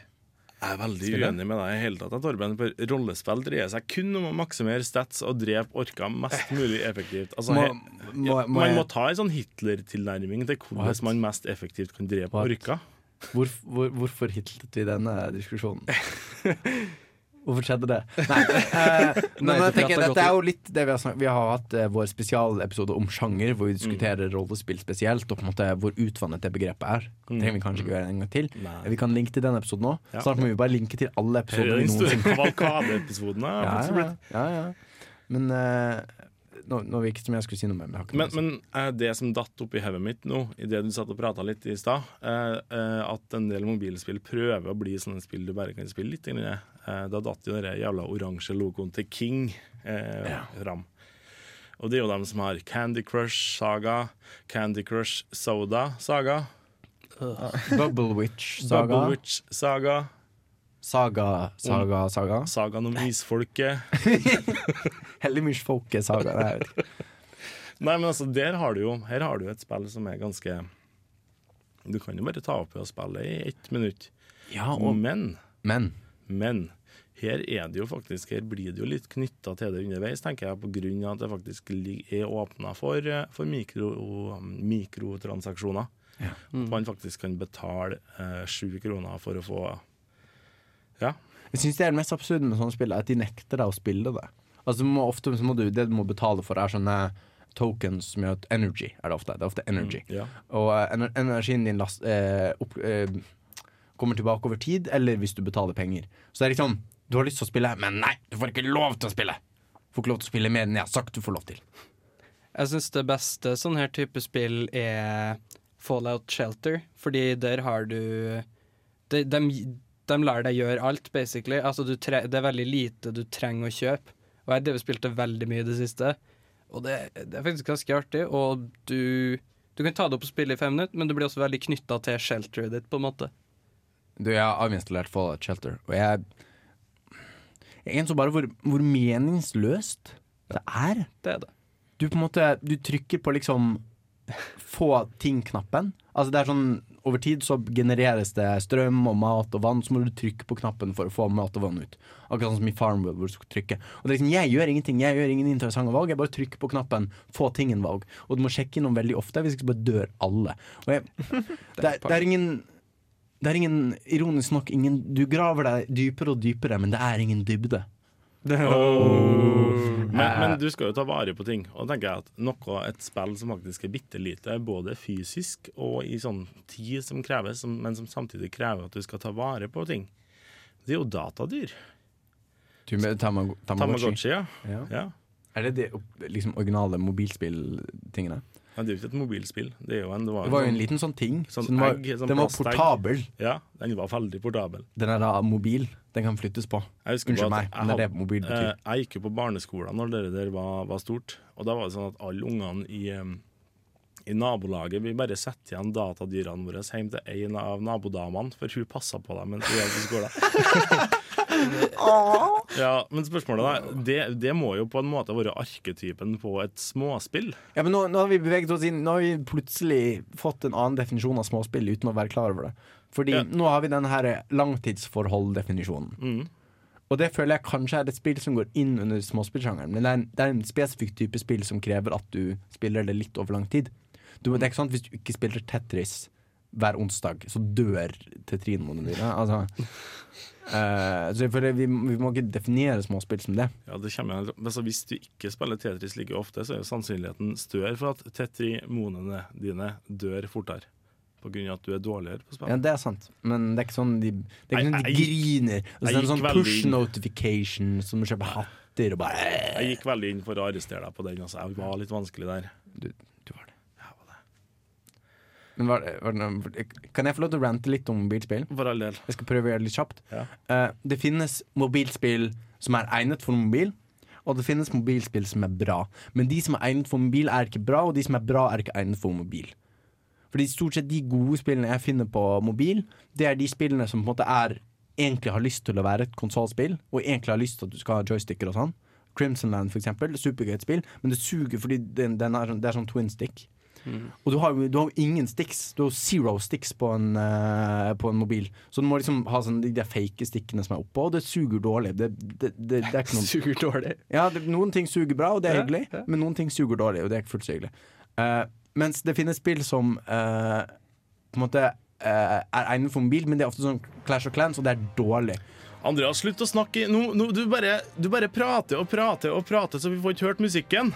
Jeg er veldig Spiller. uenig med deg i hele tatt, Torben. For rollespill dreier seg kun om å maksimere stats og drepe orker mest mulig effektivt. Altså, Må, må, ja, må man må ta en sånn Hitler-tilnærming til hvordan What? man mest effektivt kan drepe What? orker. hvor, hvor, hvorfor hitlet vi denne diskusjonen? Hvorfor skjedde det? Nei, eh, men jeg tenker, dette er jo litt det vi har snakket Vi har hatt eh, vår spesialepisode om sjanger, hvor vi diskuterer rollespill spesielt, og på en måte hvor utvannet det begrepet er. Det trenger vi kanskje ikke gjøre en gang til. Nei. Vi kan linke til den episoden òg. Ja. Snart må vi bare linke til alle er episoder vi den store noensinne kavalkadeepisoden. ja, Ja, ja, ja, ja. Men eh, nå, nå virket det som jeg skulle si noe mer. Men, Men, men det som datt opp i hodet mitt nå, i det du satt og prata litt i stad, eh, eh, at en del mobilspill prøver å bli sånne spill du bare kan spille litt. Inni det. Eh, da datt jo den jævla oransje logoen til King eh, fram. Og det er jo dem som har Candy Crush Saga, Candy Crush Soda Saga, Bubble Witch Saga. Bubble Witch Saga, Saga, saga, saga. Sagaen om isfolket. Helligmyrsfolket saga. Nei. Nei, men altså, der har du jo Her har du et spill som er ganske Du kan jo bare ta opp og spille i ett minutt. Ja, og, Men men Men her er det jo faktisk Her blir det jo litt knytta til det underveis, tenker jeg, av at det faktisk er åpna for, eh, for mikro, mikrotransaksjoner. At man faktisk kan betale eh, sju kroner for å få Ja. jeg syns det er det mest absurde med sånne spill, at de nekter deg å spille det. Altså må, Ofte så må du, det du må betale for, er sånne tokens som gjør at energy er det ofte. Det er ofte energy. ja. Og eh, ener energien din last, eh, opp, eh, kommer tilbake over tid, eller hvis du betaler penger. Så det er liksom Du har lyst til å spille, men nei, du får ikke lov til å spille! Du får ikke lov til å spille mer enn jeg har sagt du får lov til. Jeg syns det beste sånn her type spill er Fallout Shelter, fordi der har du De, de, de lar deg gjøre alt, basically. Altså, det er veldig lite du trenger å kjøpe. Og jeg har spilt det veldig mye i det siste, og det, det er faktisk ganske artig. Og du, du kan ta det opp og spille i fem minutter, men du blir også veldig knytta til shelteret ditt, på en måte. Du, jeg har avinstallert Fallout Shelter, og jeg Jeg innså bare hvor, hvor meningsløst det er. Det er det. Du på en måte Du trykker på liksom få ting-knappen. Altså det er sånn Over tid så genereres det strøm og mat og vann, så må du trykke på knappen for å få mat og vann ut. Akkurat sånn som i Farmville, hvor du skal trykke. Og det er liksom, Jeg gjør ingenting, jeg gjør ingen interessante valg. Jeg bare trykker på knappen, få tingen-valg. Og du må sjekke innom veldig ofte, hvis ikke så bare dør alle. Jeg, det, er, det er ingen det er ingen, ironisk nok, ingen Du graver deg dypere og dypere, men det er ingen dybde. Men, men du skal jo ta vare på ting. Og da tenker jeg at noe, et spill som faktisk er bitte lite, både fysisk og i sånn tid som kreves, men som samtidig krever at du skal ta vare på ting, det er jo datadyr. Du med Tamag Tamagotchi. Tamagotchi, ja. Ja. ja. Er det de liksom, originale mobilspilltingene? Ja, Det er jo ikke et mobilspill. Det, er jo en, det, var, Det var jo en liten sånn ting. Sånn så den var, egg, sånn den var portabel. Ja, den var veldig portabel. Den er da mobil. Den kan flyttes på. Jeg Unnskyld bare meg, men det er det mobil betyr. eh, Jeg gikk jo på barneskolen når det der var, var stort. Og da var det sånn at alle ungene i, i nabolaget Vi bare setter igjen datadyrene våre hjem til en av nabodamene, for hun passa på dem mens vi var på skolen. ja, men spørsmålet da det, det må jo på en måte være arketypen på et småspill. Ja, men nå, nå har vi beveget oss inn Nå har vi plutselig fått en annen definisjon av småspill uten å være klar over det. Fordi Ja. nå har vi den her langtidsforhold-definisjonen. Mm. Og det føler jeg kanskje er et spill som går inn under småspillsjangeren. Men det er, en, det er en spesifikk type spill som krever at du spiller det litt over lang tid. Du, det er ikke sant at Hvis du ikke spiller Tetris hver onsdag, så dør tetrinmoene dine. Altså, uh, så vi, vi må ikke definere småspill som det. Ja, det kommer, altså Hvis du ikke spiller Tetris like ofte, så er jo sannsynligheten større for at tetrimonene dine dør fortere. Av at du er dårligere på spill. Ja, det er sant, men det er ikke sånn de, det er ikke sånn de jeg griner. Altså, det er en sånn push inn. notification som kjøper hatter og bare Jeg gikk veldig inn for å arrestere deg på den. Altså. Jeg var litt vanskelig der. Du, du var det. Men var, var. Kan jeg få lov til å rante litt om mobilspill? For all del. Jeg skal prøve å gjøre det litt kjapt. Ja. Uh, det finnes mobilspill som er egnet for mobil, og det finnes mobilspill som er bra. Men de som er egnet for mobil, er ikke bra, og de som er bra, er ikke egnet for mobil. Fordi stort sett de gode spillene jeg finner på mobil, det er de spillene som på en måte er egentlig har lyst til å være et konsollspill, og egentlig har lyst til at du skal ha joysticker og sånn. Crimson Land, for eksempel. Supergøyt spill, men det suger fordi den, den er, sånn- det er sånn twin stick. Og du har jo du har jo ingen sticks. Du har zero sticks på en, uh, på en mobil. Så du må liksom ha sånn, de de fake stikkene som er oppå, og det suger dårlig. Det, det, det, det er ikke noen Suger dårlig. ja, det, noen ting suger bra, og det er hyggelig. ja. Men noen ting suger dårlig, og det er ikke fullt så hyggelig. Eh, mens det finnes spill som uh, på en måte uh, er egnet for mobil, men det er ofte sånn Clash of Clans, og det er dårlig. Andreas, slutt å snakke. Nå, nå, du, bare, du bare prater og prater og prater, så vi får ikke hørt musikken.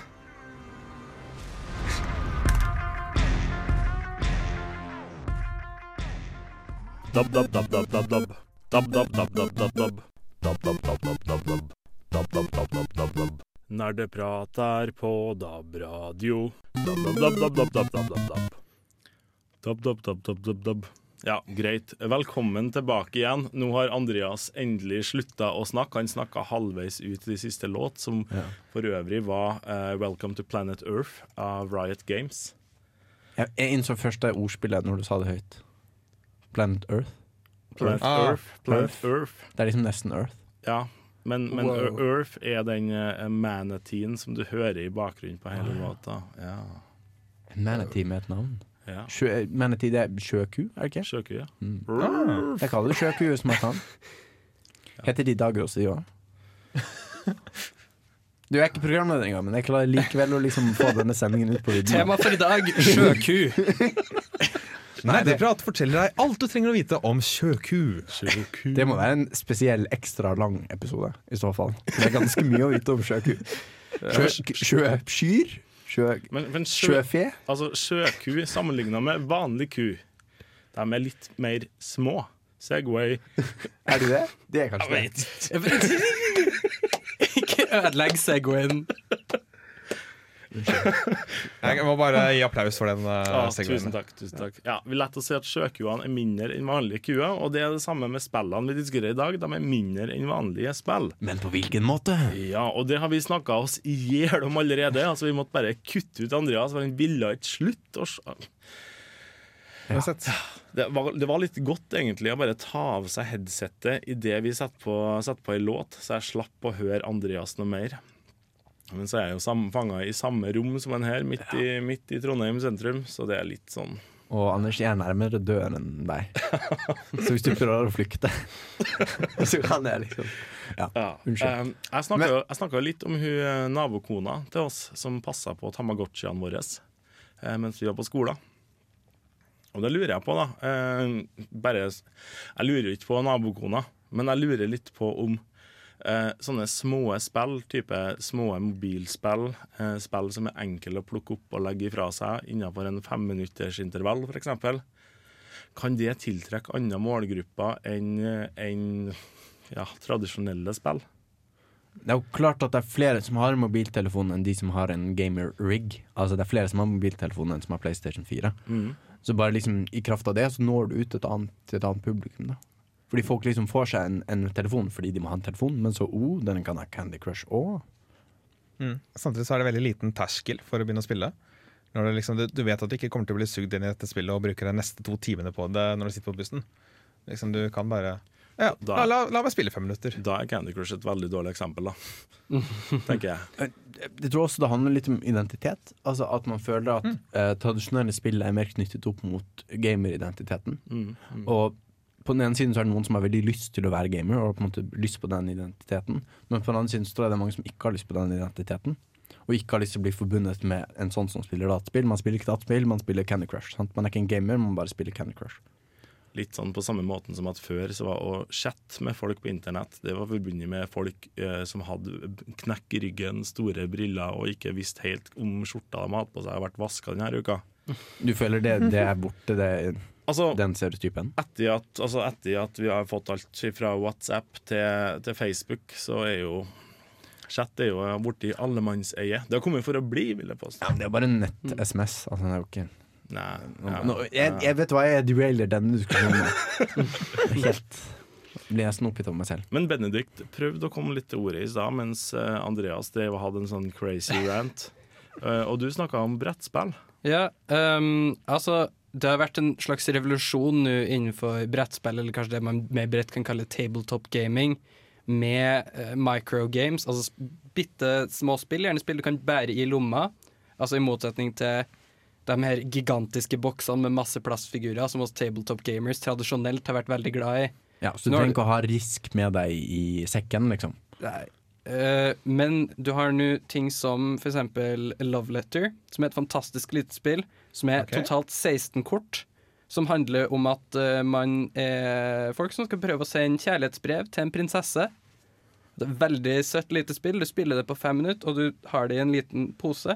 Dab, dab, dab, dab, dab, dab. Dab, dab, dab, dab, dab, dab. Dab, dab, dab, dab, dab, dab. Dab, dab, dab, dab, dab, dab. Når det prater på DAB-radio. DAB-DAB-DAB-DAB. Ja, greit. Velkommen tilbake igjen. Nå har Andreas endelig slutta å snakke. Han snakka halvveis ut i siste låt, som ja. for øvrig var uh, 'Welcome to Planet Earth' av Riot Games. Jeg, jeg innså først det ordspillet når du sa det høyt. Planet Earth. Planet, ah, Earth. Planet Earth. Planet Earth. Det er liksom nesten Earth. Ja, men, men Wow. Earth er den uh, manatien som du hører i bakgrunnen på hele låta. Ja. Manatee med et navn. ja. Sjø, manatee det er sjøku, er det ikke? Sjøku, ja. Mm. Ah. Jeg kaller det sjøku hvis man kan. Heter de Dagros, de òg? Du er ikke programleder engang, men jeg klarer likevel å liksom få denne sendingen ut på vidden. Tema for i dag sjøku. Nerdeprat forteller deg alt du trenger å vite om sjøku. Sjøku. Det må være en spesiell ekstra lang episode, i så fall. Det er ganske mye å vite om sjøku. Sjø, sjøkyr? Sjø, Men, men sjø, sjøfe? altså, sjøku sammenligna med vanlig ku, de er litt mer små. Segway. Er de det? De er kanskje det. Ikke ødelegg Segwayen. Jeg må bare gi applaus for den. Uh, Ja, tusen takk. tusen takk Ja, Vi lett å si at sjøkuene er mindre enn vanlige kuer, og det er det samme med spillene vi diskuterer i dag. De er mindre enn vanlige spill. Men på hvilken måte? Ja, og det har vi snakka oss i hjel om allerede. Altså, Vi måtte bare kutte ut Andreas, for han ville ikke slutte. å Har? Det var, det var litt godt egentlig å bare ta av seg headsetet idet vi satte på, setter på ei låt, så jeg slapp å høre Andreas noe mer. Men så er jeg jo fanga i samme rom som en her, midt, i, midt i Trondheim sentrum, så det er litt sånn Og Anders er nærmere døren enn deg. Så hvis du prøver å flykte, så kan jeg liksom Ja, Ja. unnskyld. Um, jeg snakka jo- jeg snakka jo litt om hun eh, nabokona til oss som passa på tamagotchiene våre eh, mens vi var på skolen. Og det lurer jeg på, da. Eh, bare, jeg lurer ikke på nabokona, men jeg lurer litt på om eh, sånne små spill, type små mobilspill, eh, spill som er enkle å plukke opp og legge ifra seg innenfor en femminuttersintervall, f.eks., kan det tiltrekke andre målgrupper enn en, ja, tradisjonelle spill? Det er jo klart at det er flere som har mobiltelefon enn de som har en gamer-rig. Altså det er flere som har mobiltelefon enn som har PlayStation 4. Så bare liksom i kraft av det så når du ut et annet, et annet publikum. da Fordi folk liksom får seg en, en telefon fordi de må ha en telefon, men så oh, den kan ha Candy Crush òg. Mm. Samtidig så er det veldig liten terskel for å begynne å spille. Når det liksom, du, du vet at du ikke kommer til å bli sugd inn i dette spillet og bruker de neste to timene på det når du sitter på bussen. Liksom, du kan bare ja, Da- la, la, la meg spille fem minutter. Da er Candy Crush et veldig dårlig eksempel, da. tenker jeg. Jeg tror også det handler litt om identitet. Altså At man føler at eh, tradisjonelle spill er mer knyttet opp mot gameridentiteten. Mm, mm. Og på den ene siden så er det noen som har veldig lyst til å være gamer, og på en måte lyst på den identiteten. Men på den andre siden så tror jeg det er mange som ikke har lyst på den identiteten. Og ikke har lyst til å bli forbundet med en sånn som spiller dataspill. Man spiller ikke dataspill, man spiller Candy Crush. Sant? Man er ikke en gamer, man bare spiller Candy Crush. Litt sånn på samme måten som at før så var å chatte med folk på internett Det var forbundet med folk eh, som hadde knekk i ryggen, store briller og ikke visste helt om skjorta de hadde på seg, har vært vaska denne uka. Du føler det, det er borte, det, Altså, den stereotypen? etter at, altså etter at vi har fått alt fra WhatsApp til, til Facebook, så er jo chat er jo borti allemannseie. Det har kommet for å bli, vil jeg påstå. Ja, det er bare nett-SMS. Altså, det er jo ikke Nei, ja, Nå, jeg, jeg vet hva, jeg derailer denne diskusjonen. Helt blir jeg snopet over meg selv. Men Benedikt prøvde å komme litt til ordet i stad, mens eh, Andreas drev og hadde en sånn crazy rant. Eh, og du snakka om brettspill. Ja, um, altså Det har vært en slags revolusjon nå innenfor brettspill, eller kanskje det man mer bredt kan kalle tabletop gaming, med uh, microgames. Altså bitte små spill, gjerne spill du kan bære i lomma. Altså i motsetning til de her gigantiske boksene med masse plastfigurer, som oss tabletop gamers tradisjonelt har vært veldig glad i. Ja, så du er trenger ikke å ha risk med deg i sekken, liksom. Nei. Uh, men du har nå ting som for eksempel Love Letter, som er et fantastisk lite spill, som er okay. totalt 16 kort. Som handler om at uh, man er folk som skal prøve å sende kjærlighetsbrev til en prinsesse. Det er veldig søtt lite spill. Du spiller det på fem minutter, og du har det i en liten pose.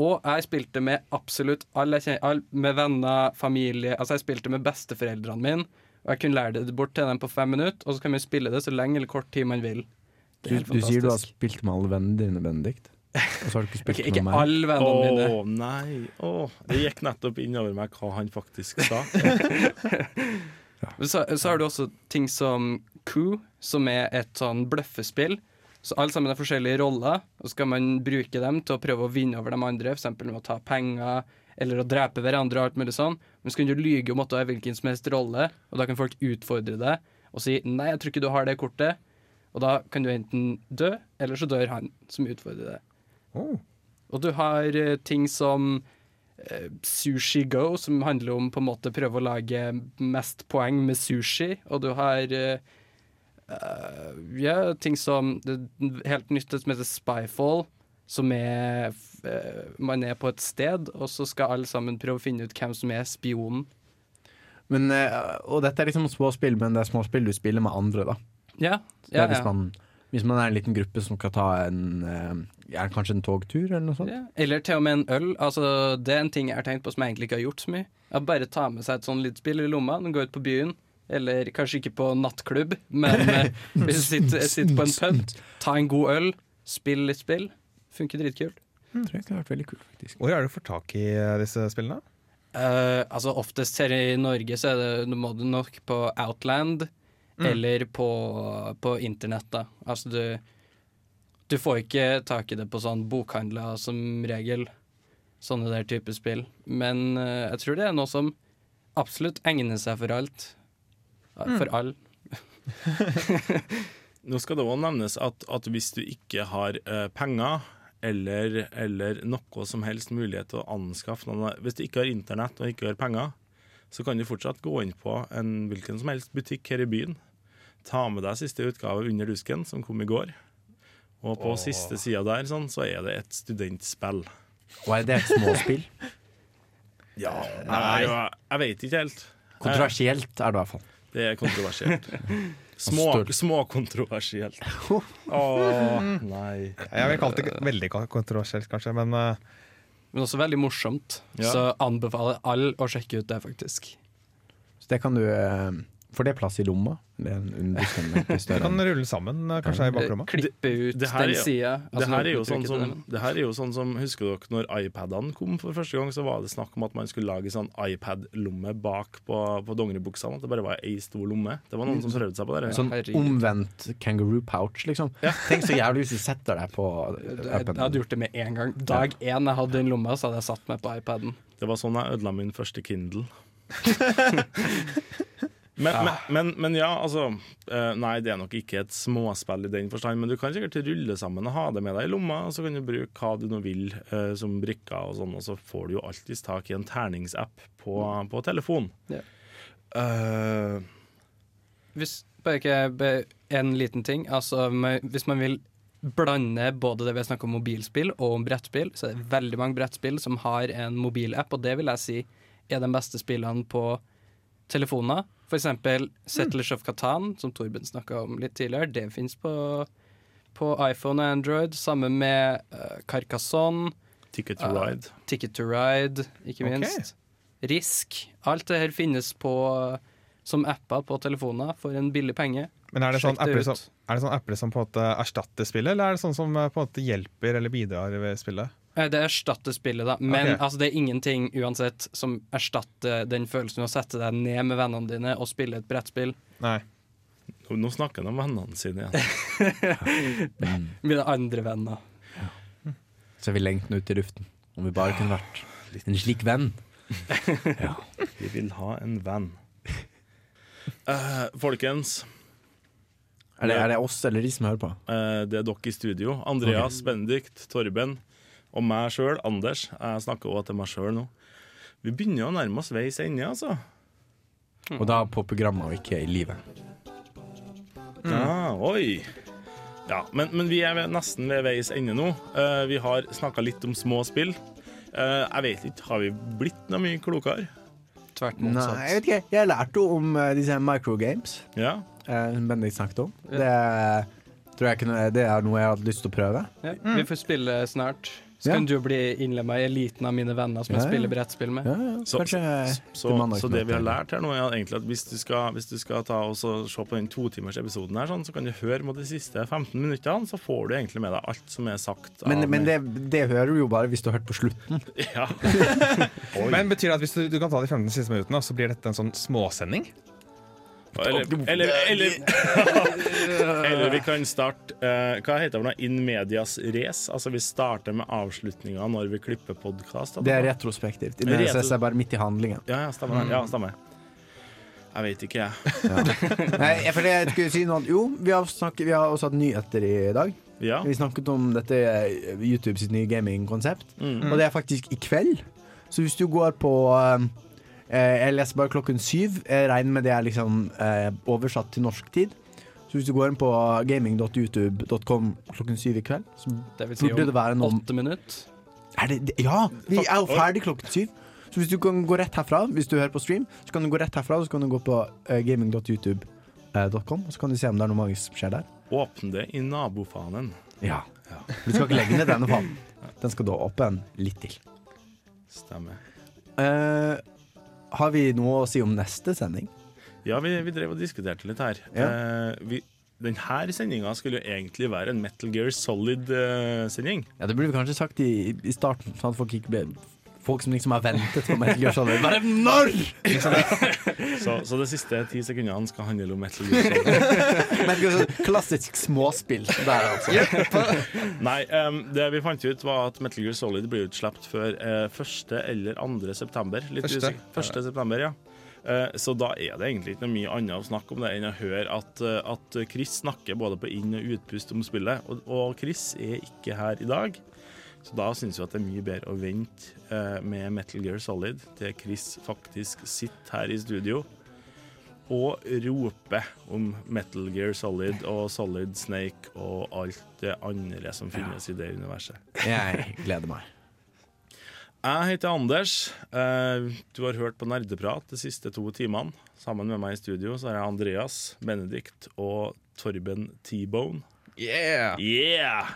Og jeg spilte med absolutt alle jeg kjenner, all, med venner, familie Altså jeg spilte med besteforeldrene mine, og jeg kunne lære det bort til dem på fem minutter, og så kan vi spille det så lenge eller kort tid man vil. Du, du sier du har spilt med alle vennene dine, Benedikt. Og så har du ikke spilt Ikke, ikke med meg. alle Å vennene mine. nei! Oh, det gikk nettopp innover meg hva han faktisk sa. Så, så har du også ting som Coup, som er et sånn bløffespill. Så alle sammen har forskjellige roller, og så skal man bruke dem til å prøve å vinne over de andre, f.eks. med å ta penger eller å drepe hverandre og alt mulig sånn. Men så kan du lyge om at du har hvilken som helst rolle, og da kan folk utfordre deg og si 'nei, jeg tror ikke du har det kortet', og da kan du enten dø, eller så dør han som utfordrer deg. Oh. Og du har eh, ting som eh, Sushi Go, som handler om på en måte prøve å lage mest poeng med sushi. Og du har uh, eh, ja, ting som helt nytt som heter Spyfall. Som er eh, Man er på et sted, og så skal alle sammen prøve å finne ut hvem som er spionen. Men, uh, og dette er liksom småspill, men det er småspill du spiller med andre, da. Ja, ja, ja. Hvis man er en liten gruppe som skal ta en eh, ja, Kanskje en togtur, eller noe sånt. ja. Eller til og med en øl. Altså, det er en ting jeg har tenkt på som jeg egentlig ikke har gjort så mye. Jeg bare ta med seg et sånn lite spill i lomma, gå ut på byen. Eller kanskje ikke på nattklubb, men eh, hvis du sitter, sitter på en pub, ta en god øl, spill litt spill. Funker dritkult. tror jeg kunne vært veldig kult, faktisk. Hvor er det du får tak i eh, disse spillene? Uh, altså Oftest her i Norge så er det, du må du nok på Outland eller på, på internett. da Altså du Du får ikke tak i det på sånn bokhandler som regel. Sånne der type spill. Men eh, jeg tror det er noe som absolutt egner seg for alt. For For all. Nå skal det òg nevnes at, at hvis du ikke har uh, penger, eller, eller noe som helst mulighet til å anskaffe noe Hvis du ikke har internett og ikke har penger, så kan du fortsatt gå inn på en hvilken som helst butikk her i byen. Ta med deg siste utgave Under dusken, som kom i går. Og på siste sida der sånn, så er det et studentspill. Og er det et småspill? Ja, Nei, jeg vet ikke helt. Kontroversielt er det i hvert fall. Det er kontroversielt. Små. Småkontroversielt. Å, nei. Jeg vil kalle det veldig kontroversielt, kanskje, men uh, Men også veldig morsomt. Ja. Så anbefaler alle å sjekke ut det, faktisk. Så det kan du eh, Får det er plass i lomma? Det kan rulle sammen eh, kanskje i bakrommet. Klippe ut det her er den sida. Altså, Det her, er jo sånn som, det her er jo sånn som Husker dere når iPadene kom for første gang? Så var det snakk om at man skulle lage sånn iPad-lomme bak på, på dongeribuksene. At det bare var ei stor lomme. Det var noen som prøvde seg på det. Sånn omvendt kangaroo pouch, liksom. Tenk så jævlig hvis du setter deg på Jeg hadde gjort det med en gang. Dag én jeg hadde den lomma, så hadde jeg satt meg på iPaden. Det var sånn jeg ødela min første Kindle. men, men, men, men ja, altså eh, Nei, det er nok ikke et småspill i den forstand, men du kan sikkert rulle sammen og ha det med deg i lomma, og så kan du bruke hva du nå vil eh, som brikker og sånn, og så får du jo alltids tak i en terningsapp på, på telefon. Ja. Uh, Hvis bare ikke en liten ting. Altså, hvis man vil blande både det vi snakker om mobilspill og om brettspill, så er det veldig mange brettspill som har en mobilapp, og det vil jeg si er de beste spillene på telefoner. For eksempel Settlers of Catan, som Torben snakka om litt tidligere. Det fins på, på iPhone og Android, Samme med uh, Carcassonne. Ticket to Ja. ride. Ticket to Ride, ikke minst. minst. Risk. Alt det her finnes på som apper på telefoner for en billig penge. Men er det, sånn apper som, er det sånn apper som på en måte erstatter spillet, eller er det sånn som eh, på en måte hjelper eller bidrar ved spillet? Eh, Det erstatter spillet, da. Men okay. altså, det er ingenting uansett som erstatter den følelsen av å sette deg ned med vennene dine og spille et brettspill. Nei. Nå- Nå snakker han om vennene sine igjen. Mine andre venner. Så er vi lengten ut i luften. Om vi bare kunne vært en slik venn. Vi vil ha en venn. Uh, folkens, Er det, er det oss eller de som hører på? Uh, det er dere i studio. Andreas, Benedikt, Torben og meg sjøl, Anders. Jeg snakker også til meg sjøl nå. Vi begynner å nærme oss veis ende, altså. Og da på programmet og ikke i livet. Ja, oi. Ja, men, men vi er nesten ved veis ende nå. Uh, vi har snakka litt om små spill. Uh, jeg vet ikke, har vi blitt noe mye klokere? Tvert Nei, jeg vet ikke. Jeg lærte om uh, disse microgames Ja. eh, som Bendik snakket om. Det tror jeg kunne, det er noe jeg hadde lyst til å prøve. Ja, vi får spille snart. Så Ja. kan du bli innlemma i eliten av mine venner som Ja, jeg spiller brettspill med. Ja, ja, Så- Så, så det vi har lært her nå, er egentlig at hvis du skal, hvis du skal ta og se på den totimersepisoden her, sånn, så kan du høre på de siste 15 minuttene, så får du egentlig med deg alt som er sagt. Men, men det, det hører du jo bare hvis du har hørt på slutten. Ja. Men betyr det at hvis du, du kan ta de 15 siste minuttene, så blir dette en sånn småsending? Eller, eller, eller, eller vi kan starte uh, Hva heter det? nå? In medias race? Altså vi starter med avslutninga når vi klipper podkast. Det er retrospektivt. Retro- medias race er bare midt i handlingen. Ja, ja, stemmer. Ja, stemmer. Jeg vet ikke, jeg. Nei, jeg- for det jeg skulle si noe Jo, vi har, snakket, vi har også hatt nyheter i dag. Ja. Vi snakket om dette eh, YouTube sitt nye gamingkonsept. Mm. Og det er faktisk i kveld. Så hvis du går på eh, Jeg leser bare klokken syv. Jeg regner med det er liksom eh, oversatt til norsk tid. Så hvis du går inn på gaming.youtube.com klokken syv i kveld, så Det vil si burde det om være noen åtte minutter. er Ja! Vi er jo ferdig klokken syv. Så hvis du kan gå rett herfra, hvis du hører på stream, så kan du gå rett herfra, og så kan du gå på uh, gaming.youtube.com, og så kan du se om det er noe magisk som skjer der. Åpne det i nabofanen. Ja. Du skal ikke legge ned denne fanen. Den skal da åpne litt til. Stemmer. Eh, har vi noe å si om neste sending? Ja, vi, vi drev og diskuterte litt her. Ja. Eh, vi, denne sendinga skulle jo egentlig være en Metal Gear Solid-sending. Ja, Det burde vi kanskje sagt i, i starten, sånn at folk ikke ble Folk som liksom har ventet på Metal Gear Solid. Bare når?! så, så de siste ti sekundene skal handle om Metal Gear Solid. Metal Gear Solid, Klassisk småspill der, altså. Nei, um, det vi fant ut var at Metal Gear Solid blir utslippet før eh, 1. eller 2. september. Litt Første. usikker. 1. september, ja. Eh, så da er det egentlig ikke noe mye annet å snakke om det enn å høre at, eh, at Chris snakker både på inn- og utpust om spillet. Og, og Chris er ikke her i dag. Så da syns vi at det er mye bedre å vente eh, med Metal Gear Solid til Chris faktisk sitter her i studio og roper om Metal Gear Solid og Solid Snake og alt det andre som finnes i det universet. Jeg gleder meg. Jeg heter Anders. Eh, Du har hørt på Nerdeprat de siste to timene. Sammen med meg i studio så har jeg Andreas, Benedikt og Torben T-Bone. Yeah! Yeah!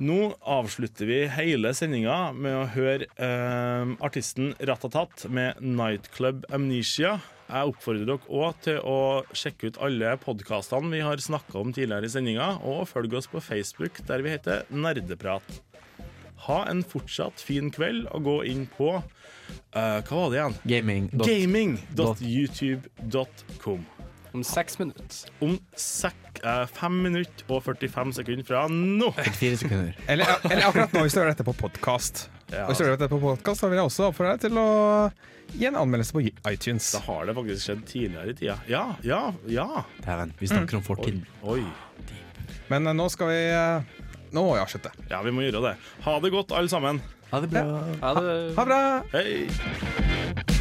Nå avslutter vi hele sendinga med å høre eh, artisten Ratatat med 'Nightclub Amnesia'. Jeg oppfordrer dere òg til å sjekke ut alle podkastene vi har snakka om tidligere i sendinga, og følge oss på Facebook, der vi heter Nerdeprat. Ha en fortsatt fin kveld, og gå inn på eh, Hva var det igjen? Gaming. Gaming.youtube.com. Om seks minutter. Om sek, eh, fem minutter og 45 sekunder fra nå. Fire sekunder. Eller, eller akkurat nå, hvis du hører dette på podkast. Ja, Og hvis du hører dette på podcast, så vil jeg også oppfordre deg til å gi en anmeldelse på iTunes. Da har det faktisk skjedd tidligere i tida. Ja, ja, ja. Dæven, vi snakker om fortiden. Oi. Men eh, nå skal vi eh, Nå må vi avslutte. Ja, vi må gjøre det. Ha det godt, alle sammen. Ha det bra. Ha det. Ha det bra! Hei.